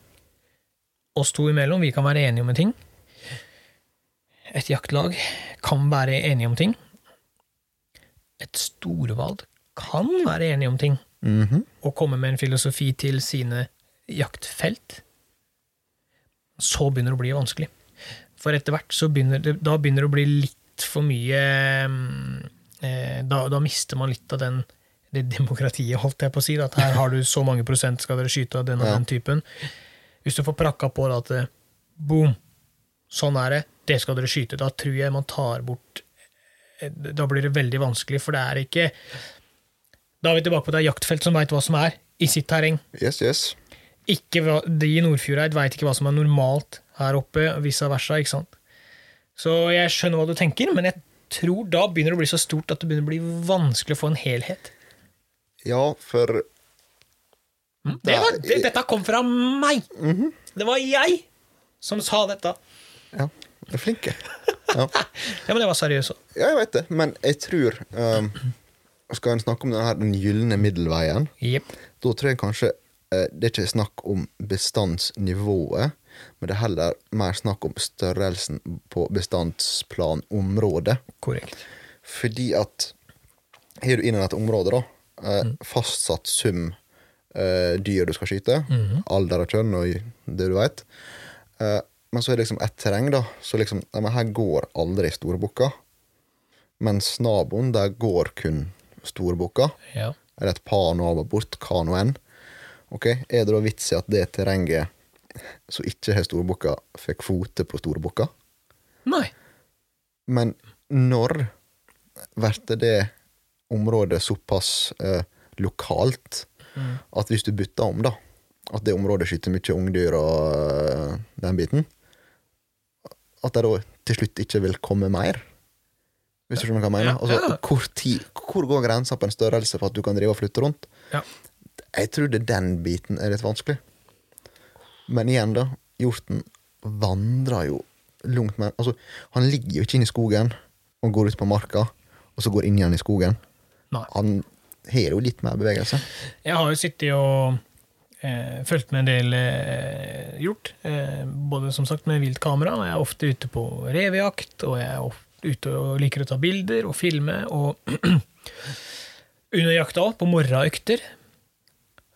oss to imellom, vi kan være enige om en ting. Et jaktlag kan være enige om ting. Et storvalg kan være enige om ting. Mhm. Og komme med en filosofi til sine jaktfelt. Så begynner det å bli vanskelig. For etter hvert så begynner det, da begynner det å bli litt for mye mm, eh, da, da mister man litt av den det demokratiet, holdt jeg på å si. At her har du så mange prosent skal dere skyte av den og Ja. den typen. Hvis du får prakka på det at eh, boom, sånn er det, det skal dere skyte, da tror jeg man tar bort eh, Da blir det veldig vanskelig, for det er ikke Da er vi tilbake på det jaktfelt som veit hva som er i sitt terreng. Yes, yes. Ikke, de i Nordfjordeid veit ikke hva som er normalt her oppe, vice versa. ikke sant? Så jeg skjønner hva du tenker, men jeg tror da begynner det å bli så stort at det begynner å bli vanskelig å få en helhet. Ja, for Det var, det, dette kom fra meg! Mhm. Det var jeg som sa dette. Ja, du er flink. Ja. Ja, men jeg var seriøs òg. ja, jeg vet det, men jeg tror um, Skal en snakke om den, her, den gylne middelveien, yep. da tror jeg kanskje eh, det er ikke snakk om bestandsnivået, men det er heller mer snakk om størrelsen på bestandsplanområdet. Korrekt. Fordi at har du innen et område, da, eh, Mm. fastsatt sum eh, dyr du skal skyte, Mhm. alder og kjønn og det du veit, eh, men så er det liksom et terreng, da, så liksom Her går aldri storebukka, mens naboen, der går kun storebukka. Ja. Eller et par naboer bort, hva nå enn. Ok, Er det da vits i at det terrenget som ikke har storebukka, får kvote på storebukka? Nei. Men når blir det området såpass eh, lokalt at hvis du bytter om, da, at det området skyter mye ungdyr og eh, den biten, at det da til slutt ikke vil komme mer? Hvis du skjønner hva jeg mener? Altså, hvor, tid, hvor går grensa på en størrelse for at du kan drive og flytte rundt? Ja. Jeg tror det den biten er litt vanskelig. Men igjen, da. Hjorten vandrer jo langt mer Altså, han ligger jo ikke inne i skogen og går ut på marka, og så går inn igjen i skogen. Nei. Han har jo litt mer bevegelse. Jeg har jo sittet og eh, fulgt med en del eh, hjort. Eh, både som sagt med viltkamera, og jeg er ofte ute på revejakt, og jeg er ofte ute og liker å ta bilder og filme. Og under jakta òg, på morgenøkter,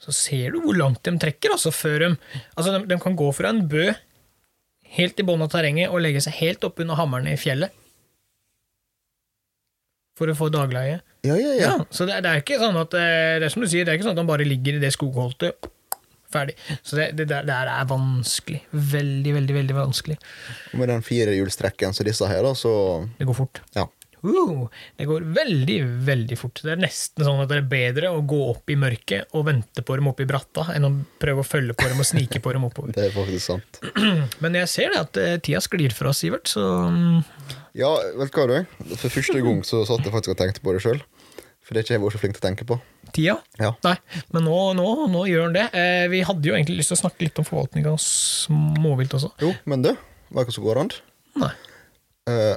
så ser du hvor langt de trekker. Altså før de, altså de, de kan gå fra en bø helt i bunnen av terrenget og legge seg helt opp under hammeren i fjellet. For å få dagleie. Ja, ja, ja. Ja, så det, det er ikke sånn at eh, Det er som du sier, det er ikke sånn at han bare ligger i det skogholtet ferdig. Så det, det, der- det der er vanskelig. Veldig, veldig, veldig vanskelig. Og med den firehjulstrekken som disse her, da, så Det går fort. Ja. Uh, det går veldig, veldig fort. Det er nesten sånn at det er bedre å gå opp i mørket og vente på dem oppe i bratta, enn å prøve å følge på dem og snike på dem oppover. Det er faktisk sant. Men jeg ser det at eh, tida sklir fra oss, Sivert, så mm, Ja, vet du hva, du? For første gang så satt jeg faktisk og tenkte på det sjøl. For det er ikke jeg vært så flink til å tenke på. tida Ja. Nei, men nå, nå, nå gjør den det. Eh, vi hadde jo egentlig lyst til å snakke litt om forvaltning av småvilt også. Jo, men du, var ikke så går an? Nei. Eh,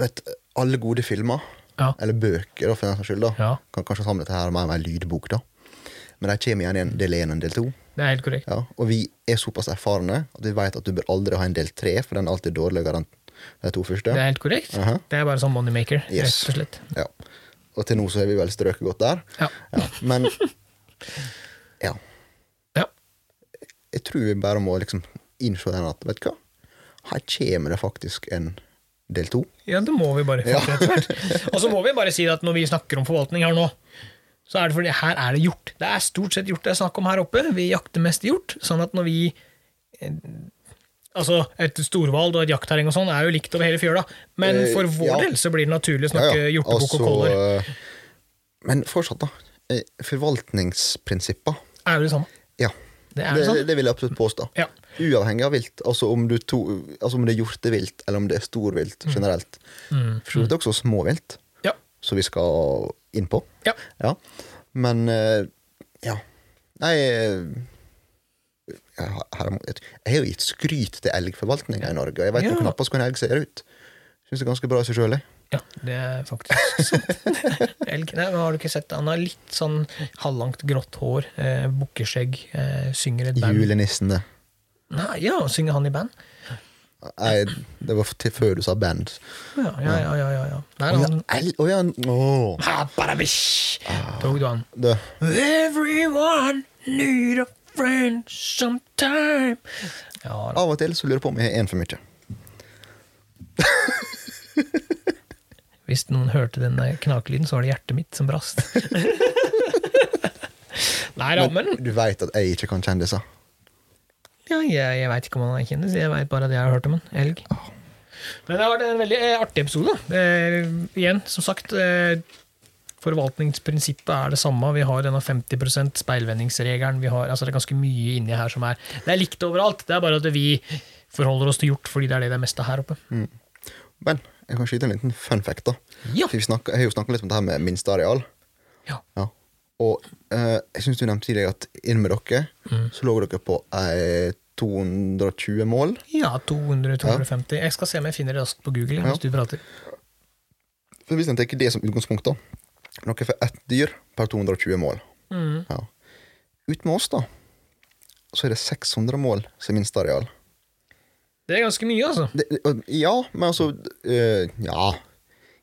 vet, alle gode filmer, Ja. eller bøker, da, for den saks skyld, da, Ja. kan kanskje samle dette her med en lydbok, da. Men de kommer igjen i en del én og en del to. Det er helt korrekt. Ja, og vi er såpass erfarne at vi vet at du bør aldri ha en del tre, for den er alltid dårligere enn de to første. Det er helt korrekt. Aha. Det er bare sånn moneymaker, Yes. rett og slett. Ja. Og til nå så har vi vel strøket godt der. Ja. Ja, men ja. Ja. Jeg tror vi bare må liksom innse den at vet du hva, her kommer det faktisk en del to. Ja, det må vi bare få til etter hvert. Og så må vi bare si at når vi snakker om forvaltning her nå, så er det fordi her er det hjort. Det er stort sett hjort det er snakk om her oppe. Vi jakter mest hjort. Sånn at når vi eh, Altså, et storhval og et jaktterreng og sånn er jo likt over hele fjøla, men Eh, for vår ja. del så blir det naturlig å snakke hjortebukk og Altså, koller. eh, Men fortsatt, da. Forvaltningsprinsippa. Forvaltningsprinsipper. Er jo det samme. Ja. Det er Det, sånn. det vil jeg absolutt påstå. Ja. Uavhengig av vilt. Altså om, du to, altså om det er hjortevilt, eller om det er storvilt generelt. Mm. For så vidt også småvilt, Ja. som vi skal inn på. Ja. Ja. Men eh, ja. Nei eh, jeg har, jeg har jo gitt skryt til elgforvaltninga i Norge, og jeg veit Ja. knappast hvordan elg ser ut. Syns det er ganske bra i seg sjøl, jeg. Ja, det er faktisk sant. Elg. Men har du ikke sett? Han har litt sånn halvlangt grått hår, eh, bukkeskjegg, eh, synger et band. Julenissen, det. Nei, ja, synger han i band? Nei, det var til før du sa band. Ja, ja, ja. ja, ja, ja. Der han... er ja, oh, ja. Ah! Tok du han? Everyone need a friend sometime. Ja. Av og til så lurer jeg på om jeg har én for mye. Hvis noen hørte den knakelyden, så var det hjertet mitt som brast. Nei da, men Du veit at jeg ikke kan kjendiser. ja, jeg, jeg veit ikke om han er kjendis, jeg veit bare at jeg har hørt om han. Elg. Men det har vært en veldig eh, artig episode. Eh, igjen, som sagt, eh, forvaltningsprinsippet er det samme. Vi har denne 50% speilvendingsregelen. Vi har, altså det er ganske mye inni her som er Det er likt overalt. Det er bare at vi forholder oss til hjort fordi det er det det er mest av her oppe. Men jeg kan skyte en liten fun fact. da Ja. For vi snakker, Jeg har jo snakka litt om det her med minsteareal. Ja. Ja. Og eh, jeg syns du nevnte tidligere at inn med dere Mm. så lå dere på eh, 220 mål. Ja, 200-250. Jeg skal se om jeg finner det raskt på Google mens du prater. For Hvis en tar det som utgangspunkt, da Dere for ett dyr per 220 mål. Mm. Ja. Ut med oss, da, så er det 600 mål som minsteareal. Det er ganske mye, altså. Det, ja, men altså øh, Ja.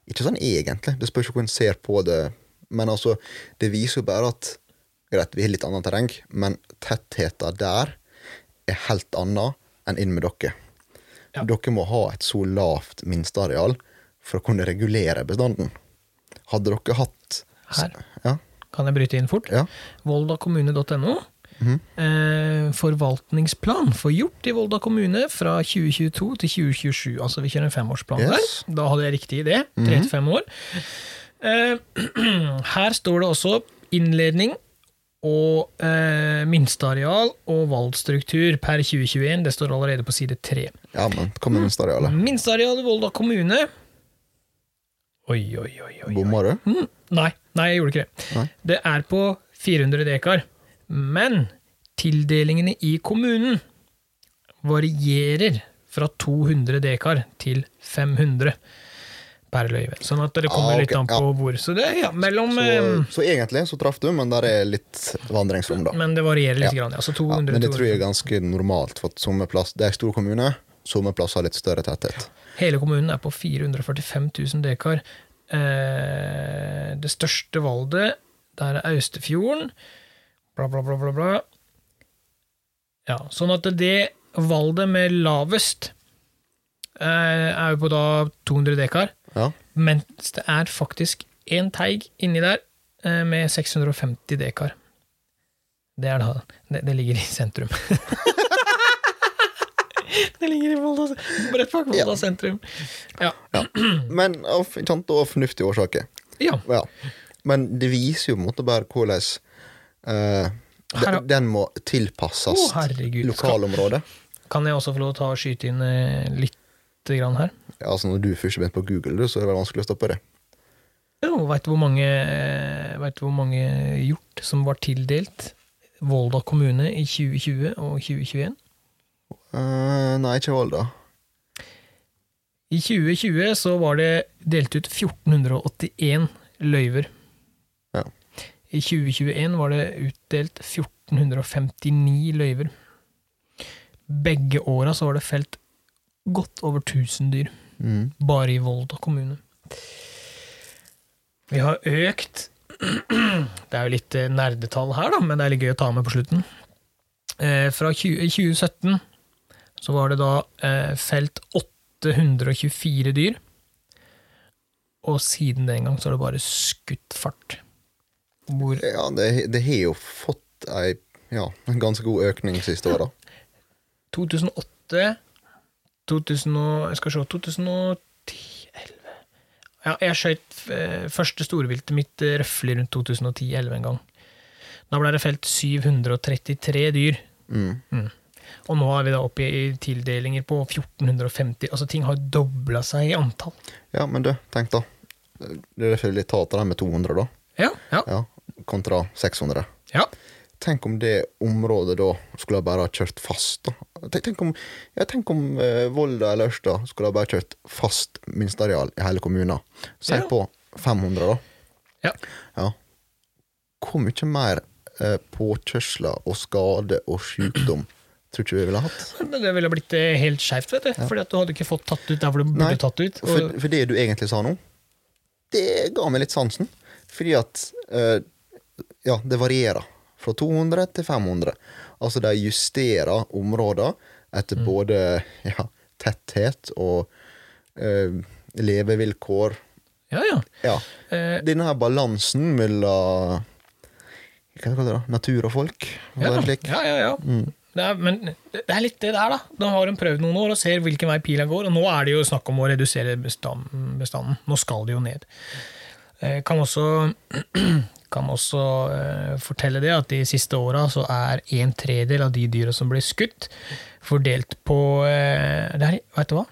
Ikke sånn egentlig. Det spørs jo hvordan en ser på det. Men altså, det viser jo bare at Greit, vi har litt annet terreng, men tettheten der er helt annet enn inn med dere. Ja. Dere må ha et så lavt minsteareal for å kunne regulere bestanden. Hadde dere hatt Her. Ja. Kan jeg bryte inn fort? ja. Voldakommune.no. eh, forvaltningsplan for hjort i Volda kommune fra 2022 til 2027. Altså vi kjører en femårsplan Yes. der. Da hadde jeg riktig idé. Tre til fem år. Eh, her står det også innledning og eh, minsteareal og valgstruktur per 2021. Det står allerede på side tre. ja, men kom med minstearealet? Minsteareal i Volda kommune Oi, oi, oi. oi. Bomma du? Mm, nei, nei, jeg gjorde ikke det. Nei. Det er på 400 dekar. Men tildelingene i kommunen varierer fra 200 dekar til 500 per løyve. Sånn at det kommer Ah, okay. litt an på ja. hvor. Så det ja, mellom Så, eh, så egentlig så traff du, men der er litt vandringsrom, da. Men det varierer litt. Ja. Grann, altså Så Ja, 200, men det tror jeg er ganske normalt, for at sommerplass, det er en stor kommune. Sommerplass har litt større tetthet. Hele kommunen er på 445 000 dekar. Eh, det største Valdet, der er Austefjorden. Bla, bla, bla, bla, bla. Ja, sånn at det Valdet med lavest eh, er jo på da 200 dekar, Ja. mens det er faktisk én teig inni der eh, med 650 dekar. Det er da Det, det ligger i sentrum. det ligger i Volda, rett bak Volda Ja. sentrum. Ja. Men av kjente og fornuftige årsaker. ja. Ja. Men det viser jo på en måte bare hvordan eh, har- den, den må tilpasses oh, lokalområdet. Kan jeg også få lov til å skyte inn uh, litt grann her? Ja, altså Når du først begynte på Google, så er det vanskelig å stoppe det. Jo, Veit du hvor mange eh, Vet hvor mange hjort som var tildelt Volda kommune i 2020 og 2021? Eh, nei, ikke Volda. I 2020 så var det delt ut 1481 løyver. Ja. I 2021 var det utdelt 1459 løyver. Begge åra så var det felt godt over 1000 dyr. Mm. Bare i Volda kommune. Vi har økt Det er jo litt nerdetall her, da, men det er litt gøy å ta med på slutten. Eh, fra 20, 2017 så var det da eh, felt 824 dyr. Og siden den gang så har det bare skutt fart. Hvor Ja, det, det har jo fått ei ja, en ganske god økning siste åra. 2008 2000 og, Jeg skal se 2010 11 Ja, jeg skjøt eh, første storviltet mitt røffelig rundt 2010-11 en gang. Da ble det felt 733 dyr. Mm. Og nå er vi da oppe i tildelinger på 1450. Altså ting har dobla seg i antall. Ja, men du, tenk da. Det er litt tater det med 200, da. Ja, ja, Ja, kontra 600. ja. Tenk om det området da skulle ha bare kjørt fast. da. Tenk om, ja, tenk om eh, Volda eller Ørsta skulle ha bare kjørt fast minsteareal i hele kommunen. Si Ja. på 500, da. Ja. Ja. Hvor mye mer eh, påkjørsler og skade og sykdom tror ikke vi ville hatt? Men Det ville blitt eh, helt skeivt, vet du. Fordi at du hadde ikke fått tatt ut der hvor du burde Nei, tatt ut. For, Og, for det du egentlig sa nå, det ga meg litt sansen. Fordi at eh, Ja, det varierer. Fra 200 til 500. Altså de justerer områder etter Mm. både ja, tetthet og eh, levevilkår. ja, ja. Ja. Denne her balansen mellom Hva kaller det? Natur og folk? ja, ja, ja, ja, ja. Det er, men det er litt det der, da. Nå har de prøvd noen år og ser hvilken vei pila går, og nå er det jo snakk om å redusere bestanden. Nå skal det jo ned. Jeg Kan også, kan også eh, fortelle det at de siste åra så er en tredel av de dyra som blir skutt, fordelt på eh, Vet du hva?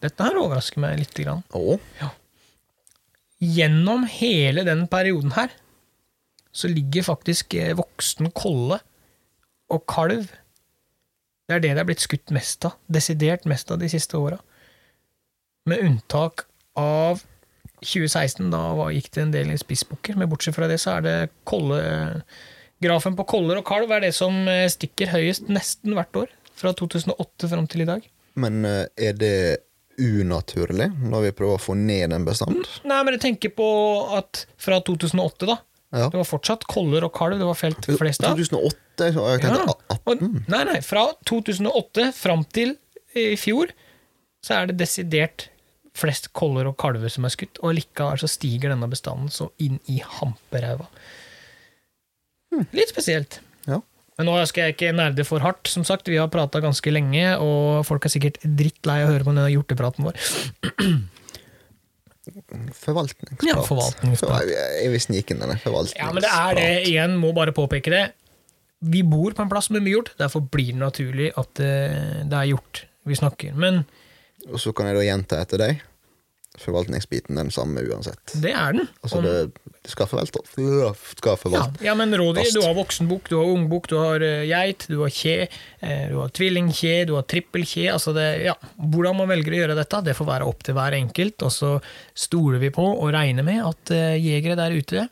Dette her overrasker meg lite grann. Ja. Gjennom hele den perioden her så ligger faktisk eh, voksen kolle og kalv Det er det det er blitt skutt mest av. Desidert mest av de siste åra. Med unntak av 2016, da gikk det en del i spissbukker. Men bortsett fra det, så er det kolle... Grafen på koller og kalv er det som eh, stikker høyest nesten hvert år. Fra 2008 fram til i dag. men eh, er det unaturlig når vi prøver å få ned en bestand? Nei, men jeg tenker på at fra 2008, da. Ja. Det var fortsatt koller og kalv det var felt flest av. 2008? så Jeg Ja. Og, nei, nei, fra 2008 fram til i fjor så er det desidert flest koller og kalver som er skutt, og likevel så stiger denne bestanden så inn i hamperæva. Litt spesielt. Ja. Men nå skal jeg ikke nerde for hardt, som sagt. Vi har prata ganske lenge, og folk er sikkert drittlei av å høre på denne hjortepraten vår. Forvaltningsprat. Ja, forvaltningsprat. Jeg, vil snike inn denne forvaltningsprat. Ja, men det er det igjen, må bare påpeke det. Vi bor på en plass med mye gjort, derfor blir det naturlig at eh, det er gjort vi snakker. Men Og så kan jeg da gjenta etter deg. Forvaltningsbiten den samme uansett. det er den. Altså, Om- det, det skal forvalte. Skal ja, forvalte. ja, men rådyr, du har voksenbukk, du har ungbukk, du har eh, geit, du har kje, eh, du har tvillingkje, du har trippelkje. Altså det, ja, hvordan man velger å gjøre dette, det får være opp til hver enkelt. Og så stoler vi på og regner med at eh, jegere der ute,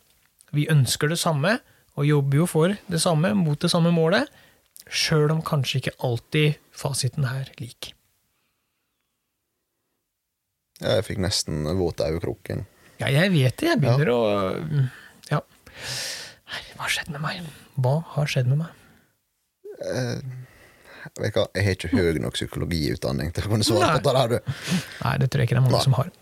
vi ønsker det samme, og jobber jo for det samme, mot det samme målet, sjøl om kanskje ikke alltid fasiten er lik. Ja, jeg fikk nesten våt kroken Ja, jeg vet det. Jeg begynner å mm, Ja. Herre, hva har skjedd med meg? Hva har skjedd med meg? Jeg Vet ikke, Jeg har ikke høy nok psykologiutdanning til å kunne svare på det der, du. Nei, det tror jeg ikke det er mange Nei. som har.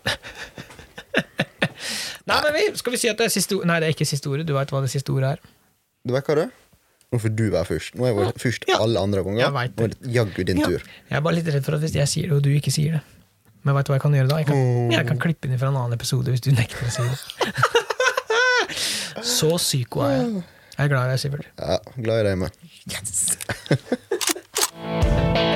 Nei, men vi, Skal vi si at det er siste ord? Nei, det er ikke siste ordet. Du veit hva det siste ordet er. Du vet hva det er? Nå får du være først. Nå er jeg vært først alle andre ganger. Nå er det jaggu din Ja. tur. Jeg er bare litt redd for at hvis jeg sier det, og du ikke sier det men veit du hva jeg kan gjøre da? Jeg kan, oh. jeg kan klippe inn fra en annen episode hvis du nekter å si det. Så psyko er jeg. Jeg er glad i deg, Sivert. Ja, glad i deg, meg. Yes!